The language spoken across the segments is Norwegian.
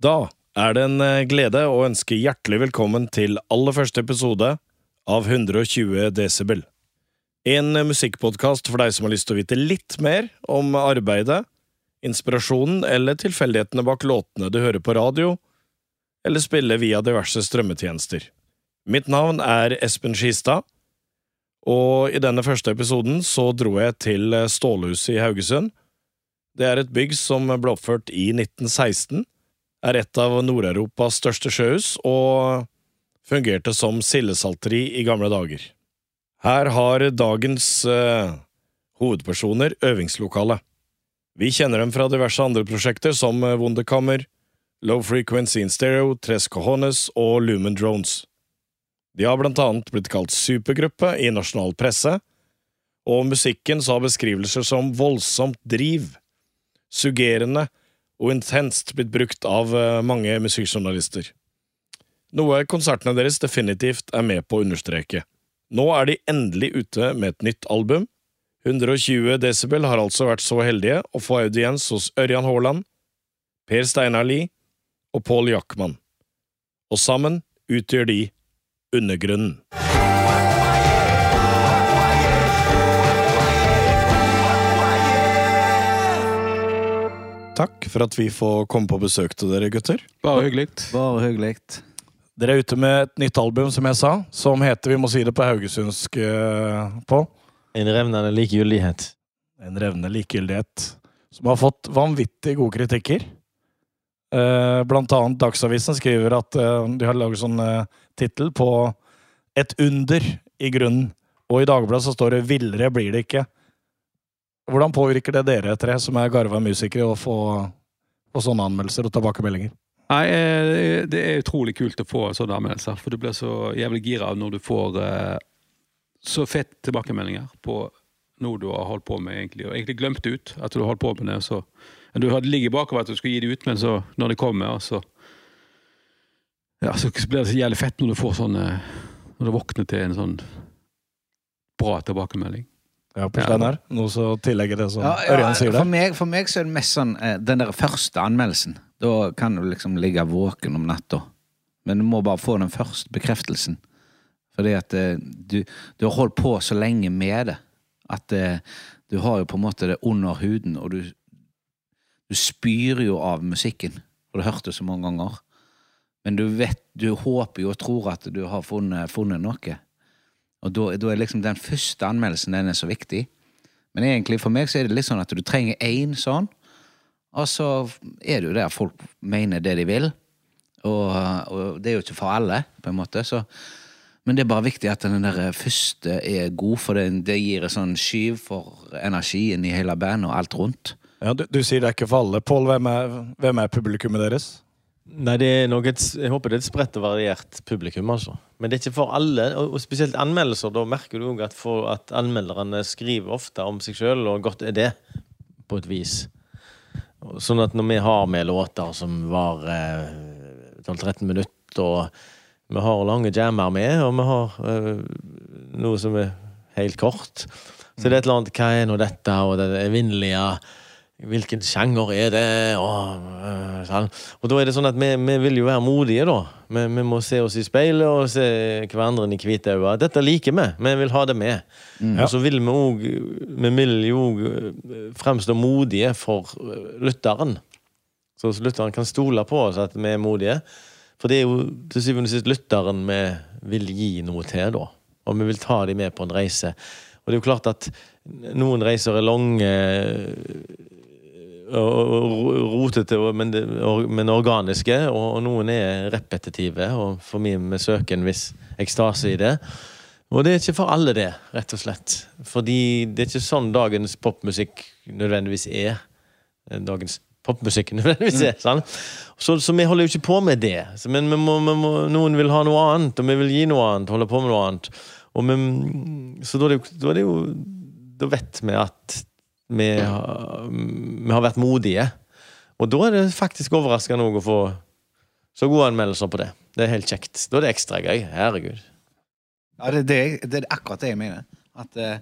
Da er det en eh, glede å ønske hjertelig velkommen til aller første episode av 120 desibel. En musikkpodkast for deg som har lyst til å vite litt mer om arbeidet, inspirasjonen eller tilfeldighetene bak låtene du hører på radio, eller spiller via diverse strømmetjenester. Mitt navn er Espen Skistad, og i denne første episoden så dro jeg til Stålhuset i Haugesund. Det er et bygg som ble oppført i 1916 er et av Nord-Europas største sjøhus og fungerte som sildesalteri i gamle dager. Her har dagens eh, hovedpersoner øvingslokale. Vi kjenner dem fra diverse andre prosjekter som eh, Wunderkammer, Low Frequency in Stereo, Tres Cojones og Lumen Drones. De har blant annet blitt kalt supergruppe i nasjonal presse, og musikken så har beskrivelser som voldsomt driv, suggerende og intenst blitt brukt av eh, mange musikkjournalister. Noe konsertene deres definitivt er med på å understreke. Nå er de endelig ute med et nytt album. 120 Decibel har altså vært så heldige å få audiens hos Ørjan Haaland, Per Steinar Lie og Pål Jackman. Og sammen utgjør de Undergrunnen. Takk for at vi får komme på besøk til dere, gutter. Bare hyggelig. Bare hyggelig. Dere er ute med et nytt album, som jeg sa, som heter, vi må si det på haugesundsk eh, på, En revnende likegyldighet. En revnende likegyldighet, som har fått vanvittig gode kritikker. Eh, blant annet Dagsavisen skriver at eh, de har laget sånn eh, tittel på Et under i grunnen, og i Dagbladet så står det 'Villere blir det ikke'. Hvordan påvirker det dere tre, som er garva musikere, å få, få sånne anmeldelser og tilbakemeldinger? Nei, eh, Det er utrolig kult å få sånne anmeldelser, for du blir så jævlig gira når du får eh, så fett tilbakemeldinger på noe du har holdt på med, egentlig, og egentlig glemt ut at du har holdt på med det. Så, du hadde ligget bakover at du skulle gi det ut, men så, når det kommer, så ja, så blir det så jævlig fett når du får sånn eh, Når du våkner til en sånn bra tilbakemelding. Ja, på Steinar? Noe så tillegger det som Ja, Ørjan sier for, meg, for meg så er det mest sånn eh, den der første anmeldelsen. Da kan du liksom ligge våken om natta. Men du må bare få den første bekreftelsen. Fordi at eh, du, du har holdt på så lenge med det at eh, du har jo på en måte det under huden, og du, du spyr jo av musikken. Og du har hørt det så mange ganger. Men du vet, du håper jo og tror at du har funnet, funnet noe. Og da, da er liksom den første anmeldelsen den er så viktig. Men egentlig for meg så er det litt sånn at du trenger én sånn, og så er det jo der folk mener det de vil. Og, og det er jo ikke for alle, på en måte. Så, men det er bare viktig at den der første er god, for det, det gir en sånn skyv for energien i hele bandet og alt rundt. Ja, du, du sier det er ikke for alle. Pål, hvem, hvem er publikummet deres? Nei, det er nok et, Jeg håper det er et spredt og variert publikum, altså. Men det er ikke for alle, og spesielt anmeldelser. Da merker du òg at, at anmelderne skriver ofte om seg sjøl, og godt er det, på et vis. Sånn at når vi har med låter som varer eh, 12-13 minutter, og vi har lange jammer med, og vi har eh, noe som er helt kort, så det er et eller annet Hva er nå dette, og det evinnelige Hvilken sjanger er det? Og, øh, sånn. og da er det sånn at vi, vi vil jo være modige, da. Vi, vi må se oss i speilet og se hverandre i hvite øyne. Dette liker vi. Vi vil ha det med. Og så vil vi òg Vi vil jo fremstå modige for øh, lytteren. Så lytteren kan stole på oss at vi er modige. For det er jo til syvende og sist lytteren vi vil gi noe til, da. Og vi vil ta dem med på en reise. Og det er jo klart at noen reiser er lange rotete, men, men organiske, og, noen er repetitive. Og for meg vi søker en viss ekstase i det. Og det er ikke for alle, det, rett og slett. Fordi det er ikke sånn dagens popmusikk nødvendigvis er. Dagens popmusikk nødvendigvis er. sant? Så, så vi holder jo ikke på med det. Så, men vi må, vi må, noen vil ha noe annet, og vi vil gi noe annet. Holde på med noe annet. Og vi, så da det, da er det jo Da vet vi at vi vi har vært modige. Og da er det faktisk overraskende å få så gode anmeldelser på det. Det er helt kjekt. Da er det ekstra gøy. Herregud. Ja, det, det, det er akkurat det jeg mener. At uh,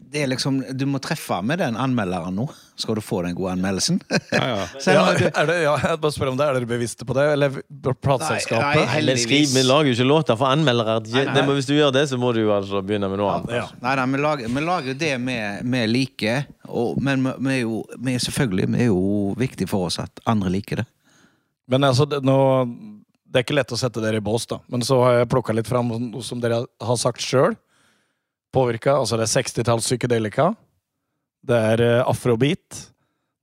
det er liksom, Du må treffe med den anmelderen nå, skal du få den gode anmeldelsen. Ja, ja. Ja, er det, ja, jeg bare spør om det. Er dere bevisste på det? Eller plateselskapet? nei, Vi, vi lager jo ikke låter for anmeldere. Nei, nei. det må, hvis du gjør det, så må du jo altså begynne med noe annet. Ja. Nei, nei, vi lager, vi lager jo det vi, liker, og, men vi, vi er jo vi er selvfølgelig vi er jo viktig for oss at andre liker det. Men altså, det, nå, det er ikke lett å sette dere i bås, da. Men så har jeg plukka litt fram noe som dere har sagt sjøl. Påvirka. Altså, det er 60-talls psykedelika. Det er eh, afrobeat.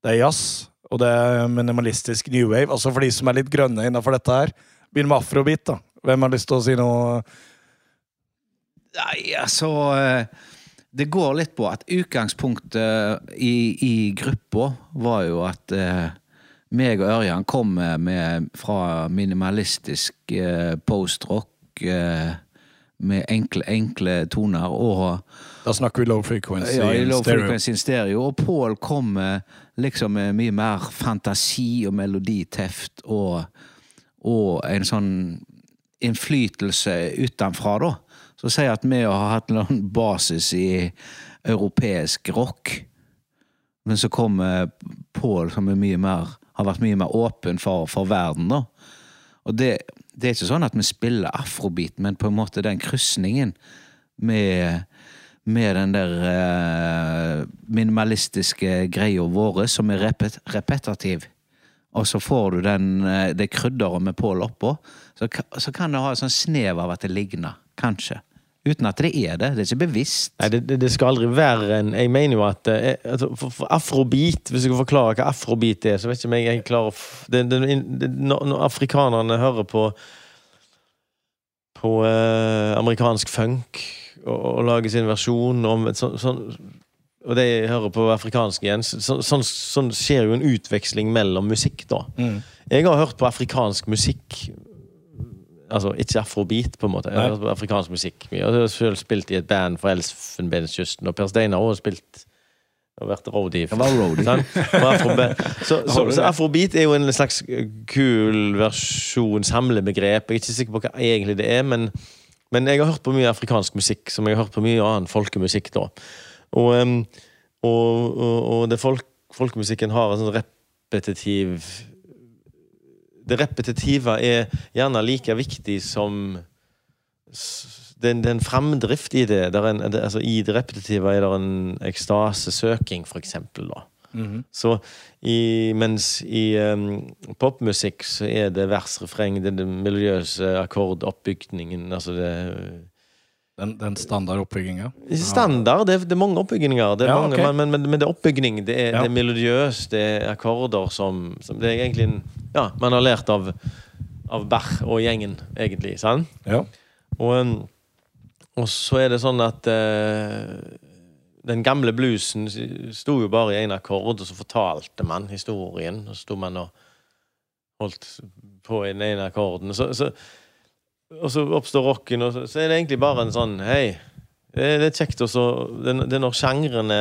Det er jazz. Og det er minimalistisk new wave. Altså for de som er litt grønne innafor dette her. Begynn med afrobeat, da. Hvem har lyst til å si noe? Nei, altså eh, Det går litt på at utgangspunktet i, i gruppa var jo at eh, meg og Ørjan kom med fra minimalistisk eh, postrock eh, med enkle, enkle toner og Da snakker vi low frequency. ja, i low stereo. frequency in stereo. Og Paul kom med liksom med mye mer fantasi og meloditeft og, og en sånn innflytelse utenfra, da. Så sier jeg at vi har hatt noen basis i europeisk rock. Men så kommer Pål som er mye mer har vært mye mer åpen for, for verden, da. Og det, det er ikke sånn at vi spiller afrobeat, men på en måte den krysningen med, med den der uh, minimalistiske greia våre, som er repet, repetativ. Og så får du den, eh, det krydderet med Pål oppå, så, så kan det ha et sånn snev av at det ligner. Kanskje. Uten at det er det. Det er ikke bevisst. Nei, det, det, det skal aldri være en Jeg mener jo at eh, altså, for, for afrobeat Hvis jeg kan forklare hva afrobeat er, så vet ikke om jeg er klarer det, det, det, når, når afrikanerne hører på På eh, amerikansk funk og, og lager sin versjon om et sånt sånn og de hører på afrikansk igjen, så, så, sånn, sånn skjer jo en utveksling mellom musikk, da. Jeg har hørt på afrikansk musikk Altså ikke afrobeat, på en måte. Jeg har hørt på afrikansk musikk mye. Og jeg har selv spilt i et band for Elfenbenskysten, og Per Steinar har også spilt og vært roadie. Så, så, så afrobeat er jo en slags kul versjon, samlebegrep. Jeg er ikke sikker på hva egentlig det er, men, men jeg har hørt på mye afrikansk musikk, som jeg har hørt på mye annen folkemusikk da. Og, og, og, og det folk, folkemusikken har en sånn repetitiv det repetitive er gjerne like viktig som det er en- det er en framdrift i det. det, en, det altså, I det repetitive er det en ekstasesøking, for eksempel. Da. Så i, mens i um, popmusikk så er det vers, refreng, det den miljøse akkordoppbygningen. Altså det Den, den standardoppbygginga. ikke standard, det er, det er mange oppbygninger. Det er Ja, mange, okay. men, men, men det er oppbygning. Det er, Ja. det er miljøst, det er akkorder som, som Det er egentlig en, Ja, man har lært av, av Berr og gjengen, egentlig. sant? Ja. Og, um, og så er det sånn at eh, den gamle bluesen sto jo bare i én akkord, og så fortalte man historien. Og så sto man og holdt på i den ene akkorden. Så, så, og så oppstår rocken, og så, så er det egentlig bare en sånn Hei, det, det er kjekt også Det, det er når sjangrene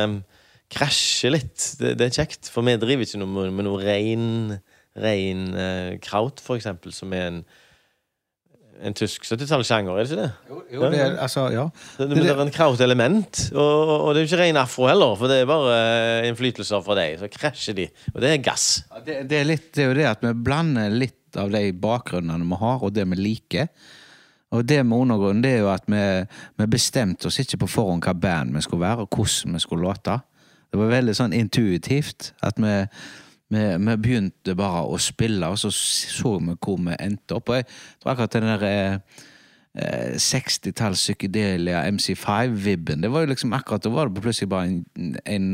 krasjer litt. Det, det er kjekt, for vi driver ikke noe, med noe rein, rein eh, kraut, for eksempel, som er en en tysk 70-tallssjanger, er det ikke det? Jo, det er, altså, ja. Det, det, det er en kraut-element, og, og det er jo ikke ren afro heller, for det er bare eh, innflytelser fra deg. Så krasjer de, og det er gass. Ja, Det, det, er litt, det er jo det at vi blander litt av de bakgrunnene vi har, og det vi liker. Og det med undergrunnen det er jo at vi, vi bestemte oss ikke på forhånd hva band vi skulle være, og hvordan vi skulle låte. Det var veldig sånn intuitivt at vi, vi, vi begynte bare å spille, og så så vi hvor vi endte opp. Og jeg tror akkurat den der eh, eh, 60-talls psykedelia MC5-vibben, det var jo liksom akkurat Da var det plutselig bare en, en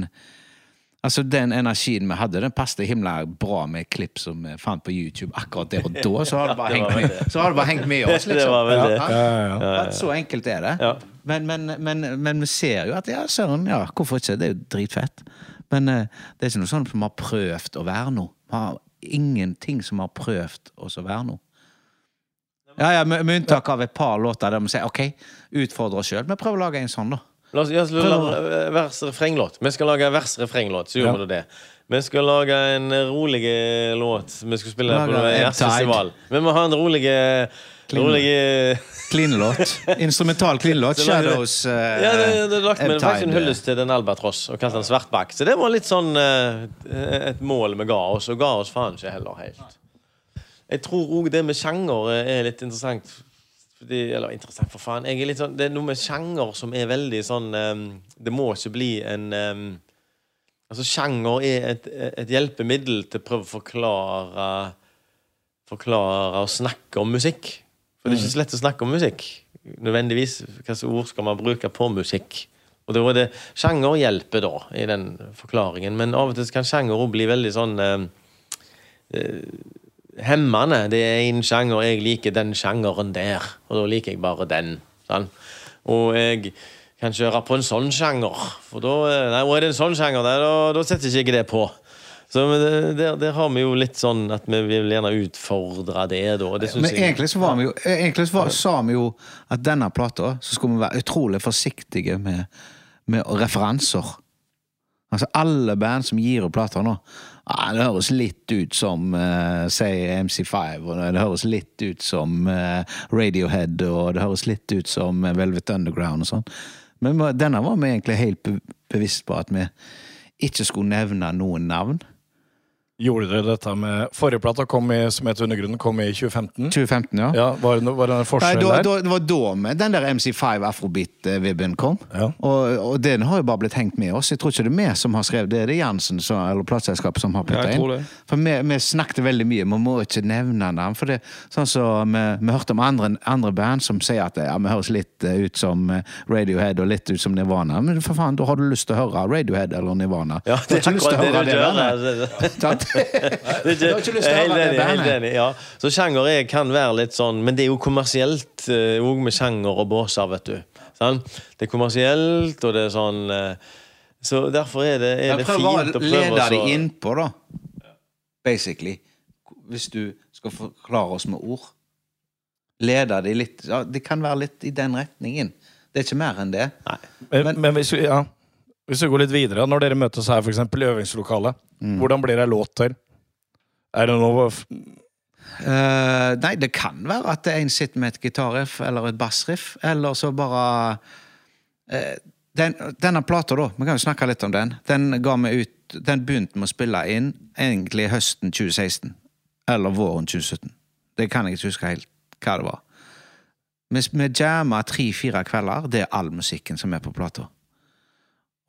Altså Den energien vi hadde, den passet himla bra med klipp som vi fant på YouTube akkurat der og da. Så har det bare, hengt, med, så har det bare hengt med oss, Det liksom. Ja, Ja, ja, Så enkelt er det. Ja. Men, men, men, men vi ser jo at ja, søren, ja, hvorfor ikke? Det er jo dritfett. Men eh, det er ikke noe sånn vi har prøvd å være noe. Vi har ingenting som har prøvd oss å være noe. Ja, ja, med, unntak av et par låter der vi sier OK, utfordre oss sjøl. Vi prøver å lage en sånn, da. La oss la- vers-refrenglåt. Vi skal lage vers-refrenglåt, så gjorde vi det. Vi skal lage en rolig låt. Vi skal spille på Lage festival. Jazzfestival. Vi må ha en rolig Rolig eh. Instrumental klinelåt. Så Shadows uh, Ja, det, det lagt med faktisk en hyllest til den Albatross og kalte den Svartbakk. Så det var litt sånn uh, et mål vi ga oss, og ga oss faen ikke heller helt. Jeg tror òg det med sjanger er litt interessant. Fordi, eller interessant, for faen. Er sånn, det er noe med sjanger som er veldig sånn um, Det må ikke bli en um, Altså, sjanger er et, et hjelpemiddel til å prøve å forklare Forklare og snakke om musikk. For det er ikke så lett å snakke om musikk. Nødvendigvis. Hvilke ord skal man bruke på musikk? Og det er det Sjanger hjelper, da, i den forklaringen. Men av og til kan sjanger òg bli veldig sånn eh, eh, hemmende. Det er en sjanger, jeg liker den sjangeren der, og da liker jeg bare den. Sånn. Og jeg kan kjøre på en sånn sjanger, for da eh, Nei, er det en sånn sjanger, da, da setter ikke jeg det på. Så det- der, der har vi jo litt sånn at vi vil gjerne utfordre det, da. Det Men jeg egentlig så var vi jo Egentlig så var, sa vi jo at denne plata så skulle vi være utrolig forsiktige med, med referanser. Altså Alle band som gir ut plater nå ah, Det høres litt ut som uh, si MC5, og det høres litt ut som uh, Radiohead, og det høres litt ut som eh, Velvet Underground og sånn. Men denne var vi egentlig helt bevisst på at vi ikke skulle nevne noen navn. Gjorde dere dette med Forrige plata kom i, som het Undergrunnen, kom i 2015. 2015, ja. Ja, Var det, var det en Nei, forskjell da, der? da, det var da med den der MC5 Afrobeat-vibben kom. Ja. Og, og den har jo bare blitt hengt med oss. Jeg tror ikke det er vi som har skrevet det, det er Jansen som, eller plateselskapet som har putta inn. For vi, vi snakket veldig mye, vi må ikke nevne navn. For det sånn som vi, vi hørte om andre, andre band som sier at ja, vi høres litt eh, ut som eh, Radiohead og litt ut som Nirvana. Men for faen, da har du lyst til å høre Radiohead eller Nirvana. Ja, det er akkurat det du gjør. Det Du har ikke lyst til å høre det bandet. ja. Så sjanger er, kan være litt sånn Men det er jo kommersielt òg med sjanger og båser, vet du. Sånn? Det er kommersielt, og det er sånn eh, Så derfor er det, er Jeg det fint å å prøve å deg så- innpå, da. Basically. Hvis du skal forklare oss med ord. Lede deg litt ja, Det kan være litt i den retningen. Det er ikke mer enn det. Men, men, hvis, vi, ja, hvis vi går litt videre, når dere møtes her for eksempel, i øvingslokalet, Mm. hvordan blir det låt til? Er det noe Eh, nei, det kan være at en sitter med et gitarriff eller et bassriff, eller så bare uh, den, Denne plata, da, vi kan jo snakke litt om den. Den ga vi ut Den begynte vi å spille inn egentlig høsten 2016. Eller våren 2017. Det kan jeg ikke huske helt hva det var. Vi, vi jamma tre-fire kvelder. Det er all musikken som er på plata.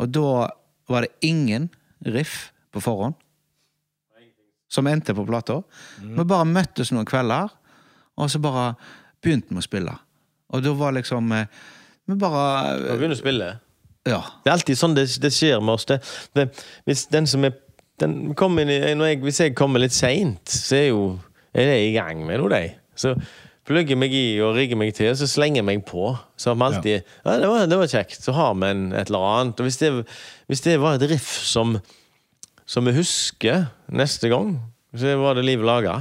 Og da var det ingen riff på forhånd som endte på plata. Vi bare møttes noen kvelder, og så bare begynte vi å spille. Og da var liksom eh, Vi bare Vi begynner å spille. Ja. Det er alltid sånn det, det skjer med oss. Det, det, hvis den som er den kommer inn i, jeg, Hvis jeg kommer litt seint, så er jo er det i gang med noe, de. Så plugger meg i og rigger meg til, og så slenger meg på. Så har vi alltid ja. det, var, det var kjekt. Så har vi en, et eller annet. Og hvis det, hvis det var et riff som, som vi husker neste gang, så var det livet laga.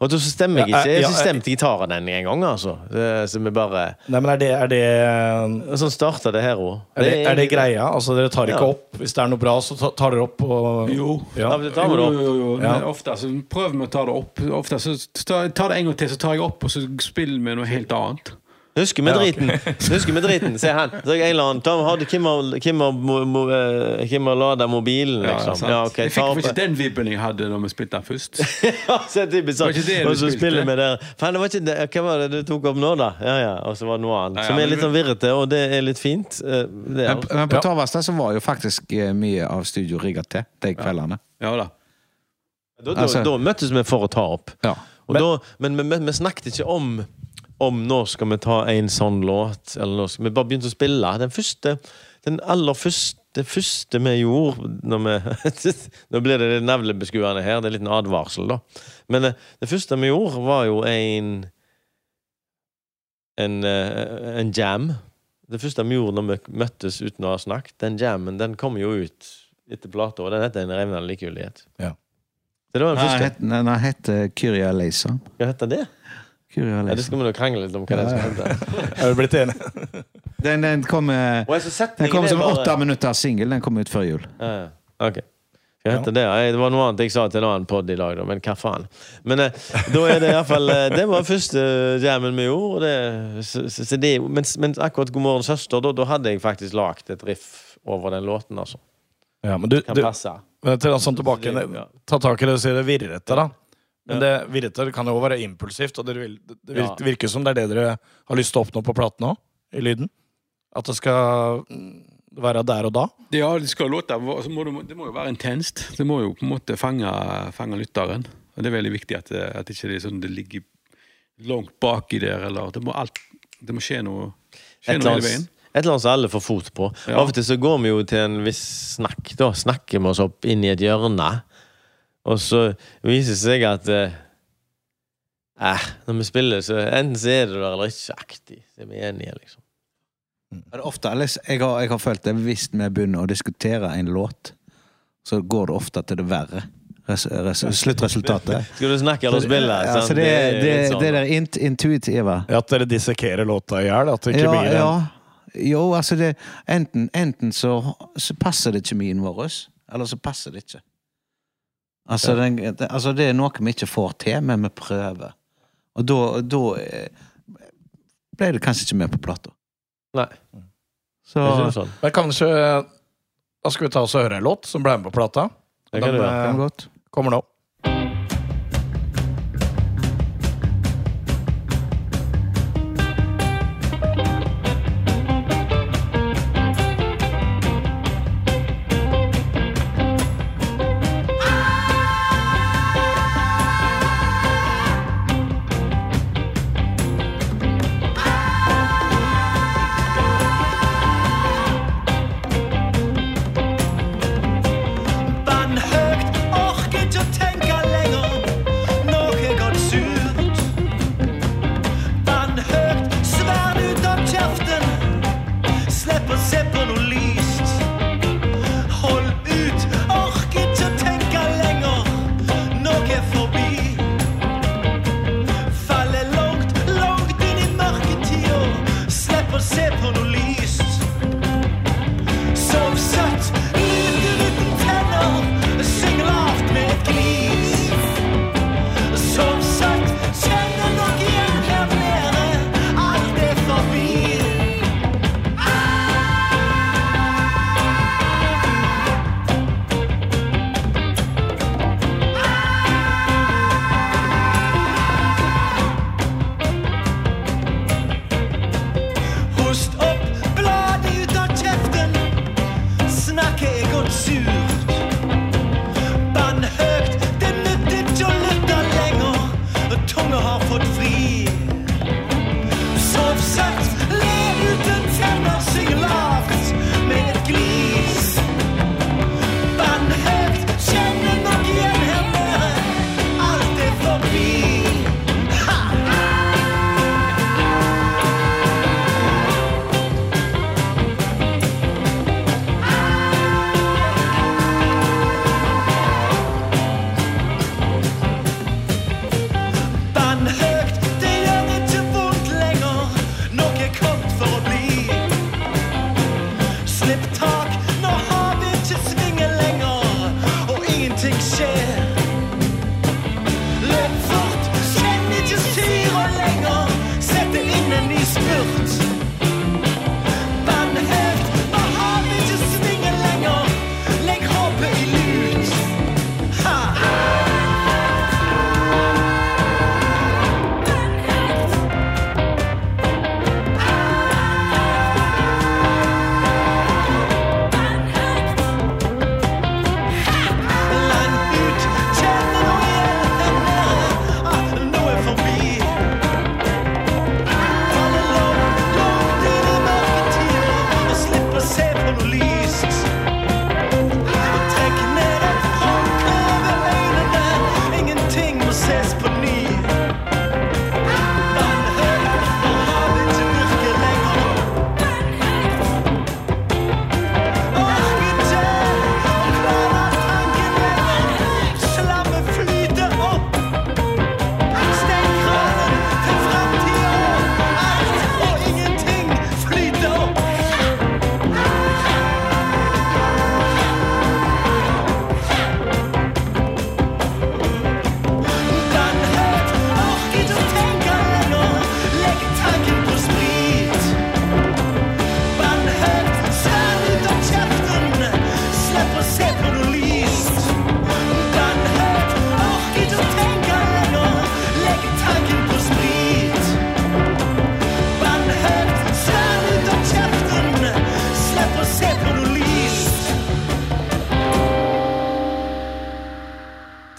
Og så stemmer jeg ikke. ja, Jeg ja, stemte gitaren den en gang, altså. Så vi bare Nei, men er det, er det, Sånn starta det her òg. er det, er det greia? Altså, dere tar ikke Ja. opp Hvis det er noe bra, så tar dere opp og Jo. Ja. Ja, det tar vi Jo, da. jo, jo. Ja. Ofte så prøver vi å ta det opp. Ofte så tar tar det en gang til, så tar jeg opp, og så spiller vi noe helt annet. Husker vi driten? Husker vi driten? Se her. Så en eller annen Tom, hadde Kim mo, eh, Kim har lada mobilen, liksom. sant? Ja, okay. jeg fikk ikke den vibben jeg hadde når vi spilte den først. Ja, så er det typisk sånn. Det var ikke det Og så spilte? spiller vi der. Faen, det var ikke det. Hva var det du tok opp nå, da? Ja, ja. Og så var det noe annet. Ja, ja, Som er litt vi- sånn virrete, og det er litt fint. Eh, Det Men, er, men på Ja. Torvastad så var jo faktisk eh, mye av studio rigga til de kveldene. Ja da. da, da, altså- da møttes vi for å ta opp. Ja. Og Men- da, men vi, vi snakket ikke om om nå skal vi ta en sånn låt, eller nå skal vi bare begynte å spille. Den første, den aller første, det første vi gjorde når vi, Nå blir det litt navlebeskuende her, det er en advarsel, da. Men eh, det første vi gjorde, var jo en en, eh, en jam. Det første vi gjorde når vi møttes uten å ha snakket, den jammen den kom jo ut etter plata, og den heter En revnende likegyldighet. Ja. Det var den Den første. Den heter Kyria Leisa. Hva heter det? Ja, det skal vi nå krangle litt om hva det skal hete. Er vi blitt enige? Den, den kom, eh, Og den setningen kom er som bare- åtte minutter singel. Den kom ut før jul. Ja, ja. Ok. jeg heter det? Nei, Det var noe annet jeg sa til en annen pod i dag, da, men hva faen. Men eh, da er det iallfall eh, Det var første jammen vi gjorde. Og det, så, så, så det, mens, mens akkurat God morgen søster, da, da hadde jeg faktisk lagd et riff over den låten, altså. Ja, men du, Kan du passe. men til sånn tilbake Ta tak i det og si det virrete, da. Men det virker, kan jo være impulsivt, og det, vil, det virker, virker som det er det dere har lyst til å oppnå på platen òg, i lyden. At det skal mm, være der og da. Ja, det skal låte så må det, det må jo være intenst. Det må jo på en måte fange, fange lytteren. Og Det er veldig viktig at, det- at ikke det, ikke sånn, ligger langt baki der, eller Det må, alt, det må skje noe, skje noe hele veien. et eller annet som alle får fot på. Ja. Av og til så går vi jo til en viss snakk. Da snakker vi oss opp inn i et hjørne. Og så viser det seg at eh, eh, Når vi spiller, så enten så er det der eller ikke aktig. Så er vi enige, liksom. Er det ofte, eller jeg, har, jeg har følt det hvis vi begynner å diskutere en låt, så går det ofte til det verre. Res, res, sluttresultatet. Skal du snakke eller spille? Ja, sant? så det, det, litt sånn. det der int, intuitive At dere dissekerer låta i hjel. At det ikke ja, blir en ja. Jo, altså det Enten, enten så, så passer det kjemien vår, eller så passer det ikke. Altså, den, det, altså det er noe vi ikke får til, men vi prøver. Og da, da eh, ble det kanskje ikke med på plata. Nei, Så det sånn. Men kanskje Da skal vi ta oss og høre en låt som ble med på plata. Det kan Den, det, eh, godt. kommer nå.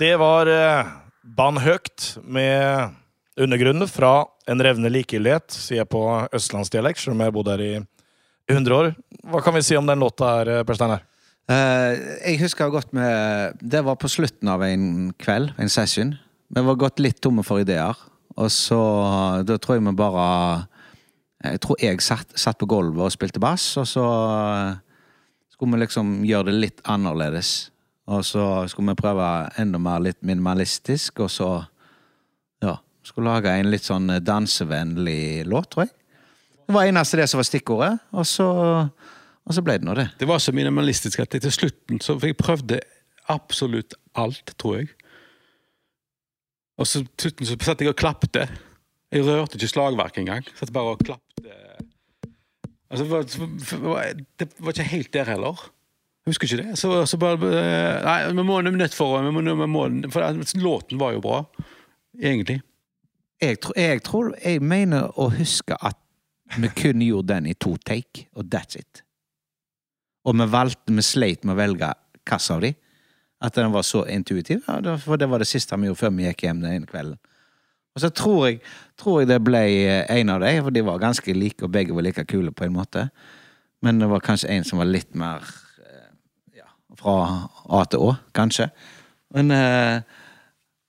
Det var eh, Ban Høgt med undergrunnen fra En revne likegyldighet, sier jeg på østlandsdialekt, selv om jeg har bodd her i 100 år. Hva kan vi si om den låta her, eh, Per Steinar? Uh, jeg husker godt med Det var på slutten av en kveld, en session. Vi var gått litt tomme for ideer. Og så Da tror jeg vi bare Jeg tror jeg satt, satt på gulvet og spilte bass, og så skulle vi liksom gjøre det litt annerledes. Og så skulle vi prøve enda mer litt minimalistisk, og så Ja. Skulle lage en litt sånn dansevennlig låt, tror jeg. Det var eneste det som var stikkordet, og så, og så ble det nå det. Det var så minimalistisk at til slutten så jeg prøvde absolutt alt, tror jeg. Og så til slutten så satt jeg og klappte. Jeg rørte ikke slagverket engang. Satt bare og klappte. Altså, det, var, det var ikke helt der heller. Husker ikke det. Så, så bare Nei, vi må nødt for vi For låten var jo bra, egentlig. jeg, tror- jeg tror Jeg mener å huske at vi kun gjorde den i to take, og that's it. Og vi valgte, vi sleit med å velge hvilken av de. At den var så intuitiv. Ja, for det var det siste vi gjorde før vi gikk hjem den ene kvelden. Og så tror jeg, tror jeg det ble eh, en av de, for de var ganske like, og begge var like kule på en måte. Men det var kanskje en som var litt mer eh, fra A til Å, kanskje. Men eh,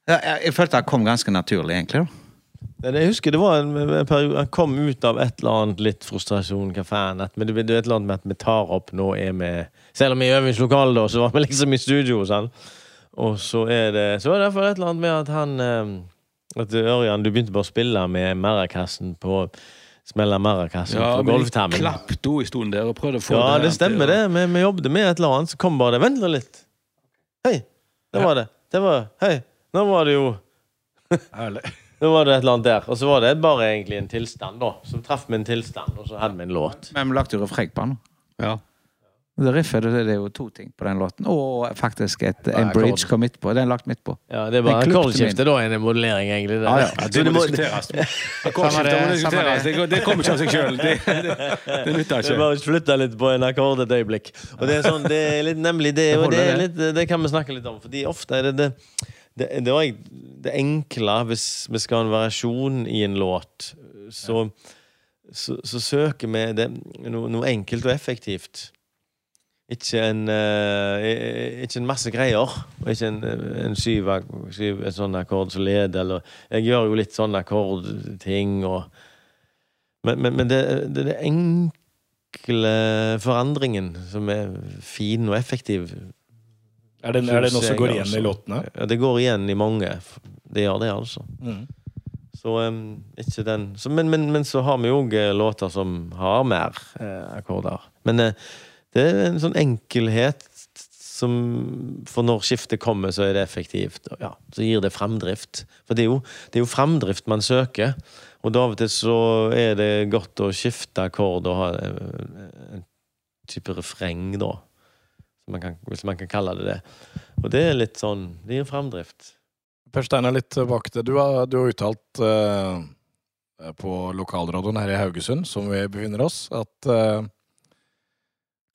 jeg, jeg følte det kom ganske naturlig, egentlig. da. Jeg husker det var en, en periode Han kom ut av et eller annet litt frustrasjon, hva faen. At, men det, det er et eller annet med at vi tar opp Nå er vi Selv om vi er i øvingslokalet, da, så var vi liksom i studio han. Og så er det Så er det derfor et eller annet med at han eh, At Ørjan, du begynte bare å spille med marakassen på Smelle maracas Ja, på men jeg golftermen. i stolen en der og prøvde å få Ja, det til stemmer, det. Vi, vi jobbet med et eller annet, så kom bare det. Vent nå litt. Hei. Det var det. Det var Hei. Nå var det jo Herlig. Nå var det et eller annet der. Og så var det bare egentlig en tilstand, da. Som traff min tilstand, og så hadde vi en låt. Men vi lagde jo refreng på den. Ja. Det riffet det, det er jo to ting på den låten. Og faktisk et, en bridge kom midt på. Den er lagt midt på. Ja, det er bare akkordskiftet, akkordskifte, da. En modellering, egentlig. Det. ah, ja. Ja, Så det må diskuteres. Akkordskiftet må diskuteres. det. Det, kommer ikke av seg sjøl. Det, det, det nytter Det er bare flytte litt på en akkord et øyeblikk. Og det er sånn, det er litt nemlig det, og det, er litt, det kan vi snakke litt om. Fordi ofte er det det, det, det, var det enkle hvis vi skal ha en variasjon i en låt. Så, så, så søker vi det, noe, noe enkelt og effektivt. Ikke en, uh, ikke en masse greier. Ikke en, en syv, syv en sånn akkord som leder, eller Jeg gjør jo litt sånne akkordting og Men, men, men det, det er den enkle forandringen som er fin og effektiv. Er det, er det noe som går igjen i altså. låtene? Ja, det går igjen i mange. Det gjør det, altså. Mm. Så um, ikke den så, men, men, men så har vi jo òg låter som har mer eh, akkorder. Men eh, det er en sånn enkelhet som For når skiftet kommer, så er det effektivt. Ja, så gir det framdrift. For det er jo, det er jo framdrift man søker. Og da av og til så er det godt å skifte akkord og ha en type refreng, da. Man kan, hvis man kan kalle det det. Og det er litt sånn Det gir framdrift. Per Steinar, litt tilbake til Du har, du har uttalt eh, på lokalradioen her i Haugesund, som vi befinner oss, at eh,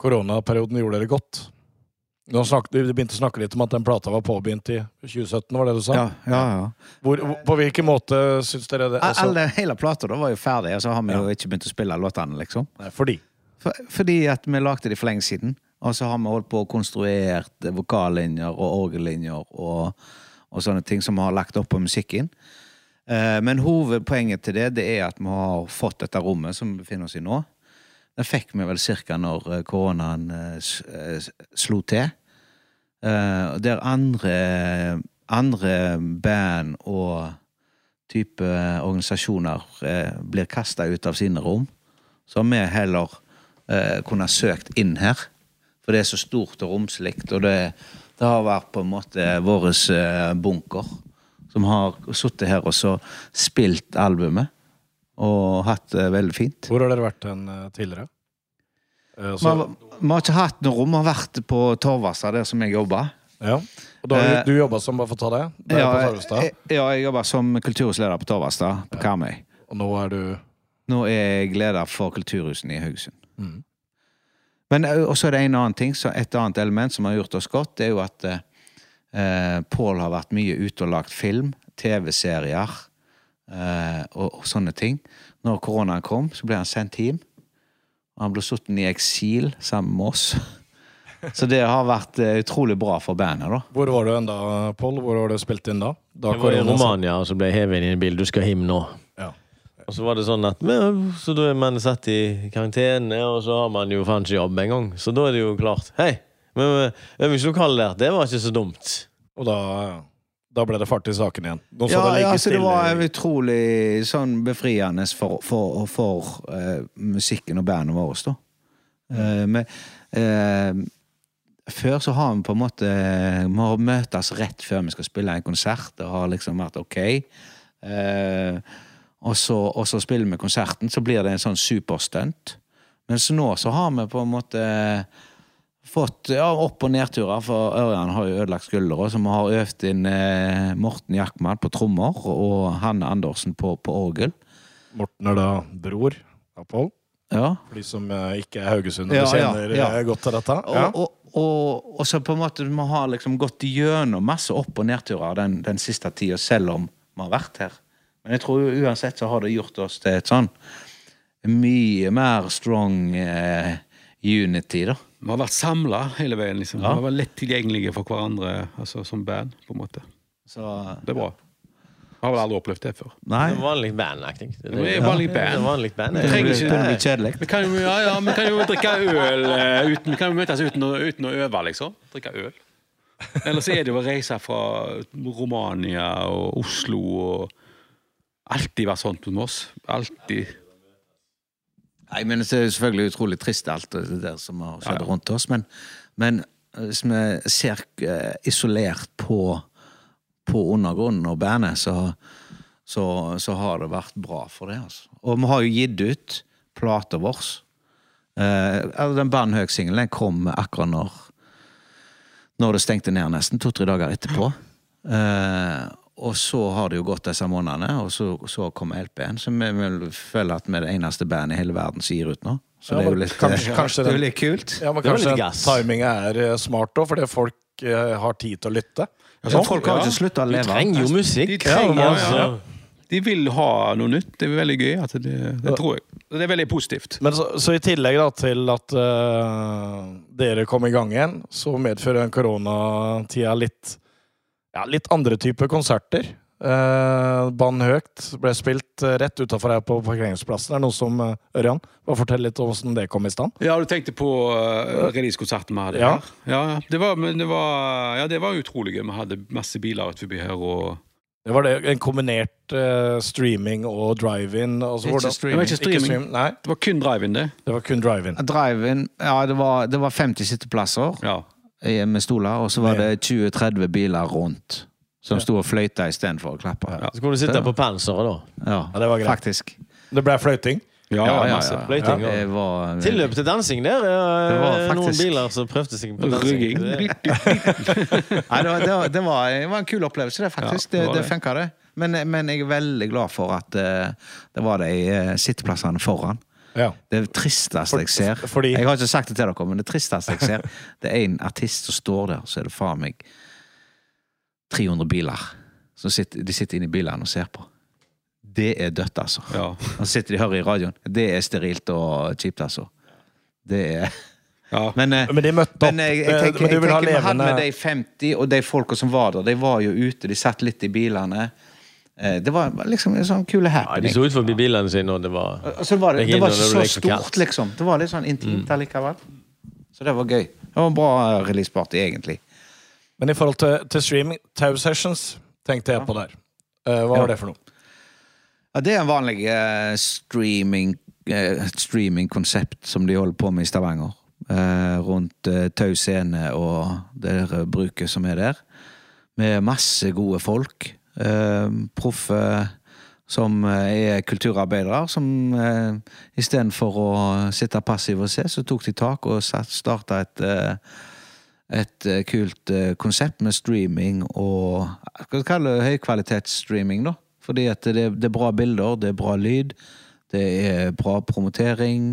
koronaperioden gjorde dere godt. Snakket, du begynte å snakke litt om at den plata var påbegynt i 2017, var det du sa? Ja, ja, ja. Hvor, hvor- på hvilken måte syns dere det? Altså, Alle, hele plata da var jo ferdig, og så har vi jo ikke begynt å spille låtene, liksom. nei, fordi For, fordi at vi lagde de for lenge siden. Og så har vi holdt på og konstruert vokallinjer og orgellinjer og, og sånne ting som vi har lagt opp på musikken. Eh, men hovedpoenget til det, det er at vi har fått dette rommet som vi befinner oss i nå. Det fikk vi vel cirka når eh, koronaen eh, eh, slo til. Der andre, andre band og type organisasjoner blir kasta ut av sine rom, så har vi heller kunnet søkt inn her. For det er så stort og romslikt, og det, det har vært på en måte vår bunker. Som har sittet her og så spilt albumet, og hatt det veldig fint. Hvor har dere vært hen eh, tidligere? Eh, så, har, vi har ikke hatt noe rom, vi har vært på Torvassa, der som jeg jobba. ja. Og da Eh, du, jobba som, bare for å ta det, Ja, jeg, ja, jeg jobba som kulturhusleder på Torvastad, på Karmøy. og nå er du Nå er jeg leder for kulturhusene i Haugesund. Mm. Men også er det en annen ting, så et annet element som har gjort oss godt, det er jo at eh, Eh, Pål har vært mye ute og lagt film, TV-serier eh, og, og sånne ting. Når koronaen kom, så ble han sendt hjem. Og han ble sittet i eksil sammen med oss. Så det har vært eh, utrolig bra for bandet, da. Hvor var du enda, Pål? Hvor var du spilt inn da? da det var i Romania, og så ble jeg hevet inn i en bil. Du skal hjem nå. Ja. Og så var det sånn at Så da er man satt i karantene, og så har man jo faen ikke jobb engang. Så da er det jo klart. Hei, men men, øvingslokalet der, det var ikke så dumt. Og da, da ble det fart i saken igjen. Nå så Ja, det ligge ja så det var utrolig sånn befriende for, for, for uh, musikken og bandet vårt, da. Uh, men, uh, før så har vi på en måte Vi har møtes rett før vi skal spille en konsert. Det har liksom vært ok. Og, så, og så spiller vi konserten, så blir det en sånn superstunt. Mens nå så har vi på en måte fått ja, opp- og nedturer, for Ørjan har jo ødelagt skuldra, så vi har øvd inn eh, Morten Jackman på trommer og Hanne Andersen på, på orgel. Morten er da bror av Pål. Ja. For de som eh, ikke er Haugesundere, Ja, ja, kjenner ja. eh, godt til dette. Og, Ja. og, og, og så på en måte vi har liksom gått gjennom masse opp- og nedturer den, den siste tida, selv om vi har vært her. Men jeg tror jo uansett så har det gjort oss til et sånn mye mer strong eh, unity, da. Vi har vært samla hele veien. liksom. Ja. Vi har vært lett tilgjengelige for hverandre altså som band. på en måte. Så Det er bra. Jeg har vel aldri opplevd det før. Nei. Det er vanlig bandaktig. Det Det er vanlig band. Det vanlig band. Det trenger ikke- det å bli kjedelig. Vi kan jo, ja, ja, vi kan jo drikke øl eh, uten, Vi kan jo møtes uten å, uten å øve, liksom. Drikke øl. Eller så er det jo å reise fra Romania og Oslo og Alltid vært sånn med oss. Alltid. Nei, men det er selvfølgelig utrolig trist alt det der som har skjedd Ja, ja. rundt oss. Men, men hvis vi ser eh, isolert på, på undergrunnen og bandet, så, så, så har det vært bra for det. Altså. Og vi har jo gitt ut plata vår. Eh, den Band Høg-singelen kom akkurat når Når det stengte ned, nesten. To-tre dager etterpå. Eh, og så har det jo gått disse månedene, og så, så kom LP-en. Så vi vil føle at vi er det eneste bandet i hele verden som gir ut nå. Så Ja, det er jo litt, kanskje- kanskje det er litt kult. Ja, men kanskje timinga er eh, smart òg, fordi folk eh, har tid til å lytte. Så folk har ja. ikke slutta å leve. De trenger jo musikk. De trenger, Ja, ja, altså. De vil ha noe nytt. Det er veldig gøy. At det, det tror jeg. Det er veldig positivt. Men så, så i tillegg da til at uh, dere kom i gang igjen, så medfører den koronatida litt, ja, litt andre typer konserter. Uh, Bann høgt ble spilt eh, rett utafor her på parkeringsplassen. Er det noe som uh, Ørjan? Bare fortell litt om hvordan det kom i stand. Ja, du tenkte på uh, releasekonserten vi hadde Ja. her? Ja. Det var, men det var, ja, det var utrolig gøy. Vi hadde masse biler utenfor her. og... Det var det, en kombinert uh, streaming og drive-in. Altså, Ikke streaming. Det var ikke streaming. stream- nei, Det var kun drive-in, det. det var kun drive-in. Drive-in Ja, det var, det var 50 sitteplasser Ja. Eh, med stoler, og så var det 20-30 biler rundt. Som sto og fløyta istedenfor å klappe. Ja. Så kunne du sitte på panseret, da. Ja, Ja, det var greit. faktisk. Det ble fløyting. Ja, Ja, ja, masse. Fløyting, ja. Det var Tilløp til dansing der. Det var Noen faktisk- biler som prøvde seg på dansing. Rygging. Nei, det, var, det, var, det, var, det var en kul opplevelse, det, faktisk. Ja, det det, det funka, det. Men, men jeg er veldig glad for at eh, det var de uh, sitteplassene foran. Ja. Det tristeste jeg ser fordi- Jeg har ikke sagt det til dere, men det tristeste jeg ser, det er en artist som står der, så er det faen meg 300 biler. Sitter, de sitter inne i bilene og ser på. Det er dødt, altså. Ja. Og så sitter de og hører i radioen. Det er sterilt og kjipt, altså. Det er Ja. Men, eh, Men de møtte opp. men jeg, jeg Eh, tenker, men du vil ha tenker vi hadde levende med de 50, og de folka som var der, de var jo ute, de satt litt i bilene. Eh, Det var liksom en sånn kule Ja, de så ut forbi bilene sine, og det var altså, så var det, Det det var ikke det så stort, liksom. Det var litt sånn intimt allikevel. Så det var gøy. Det var en bra eh, releaseparty, egentlig. Men i forhold til, til streaming, Tau Sessions tenkte jeg på der. Eh, hva var det for noe? Ja, det er en vanlig uh, streaming uh, streamingkonsept som de holder på med i Stavanger. Eh, rundt Tau scene og det der bruket som er der. Med masse gode folk. Eh, proffe som eh, er kulturarbeidere, som eh, istedenfor å sitte passiv og se, så tok de tak og starta et eh, et kult konsept med streaming og hva skal vi høykvalitetsstreaming, da. Fordi at det, det er bra bilder, det er bra lyd, det er bra promotering.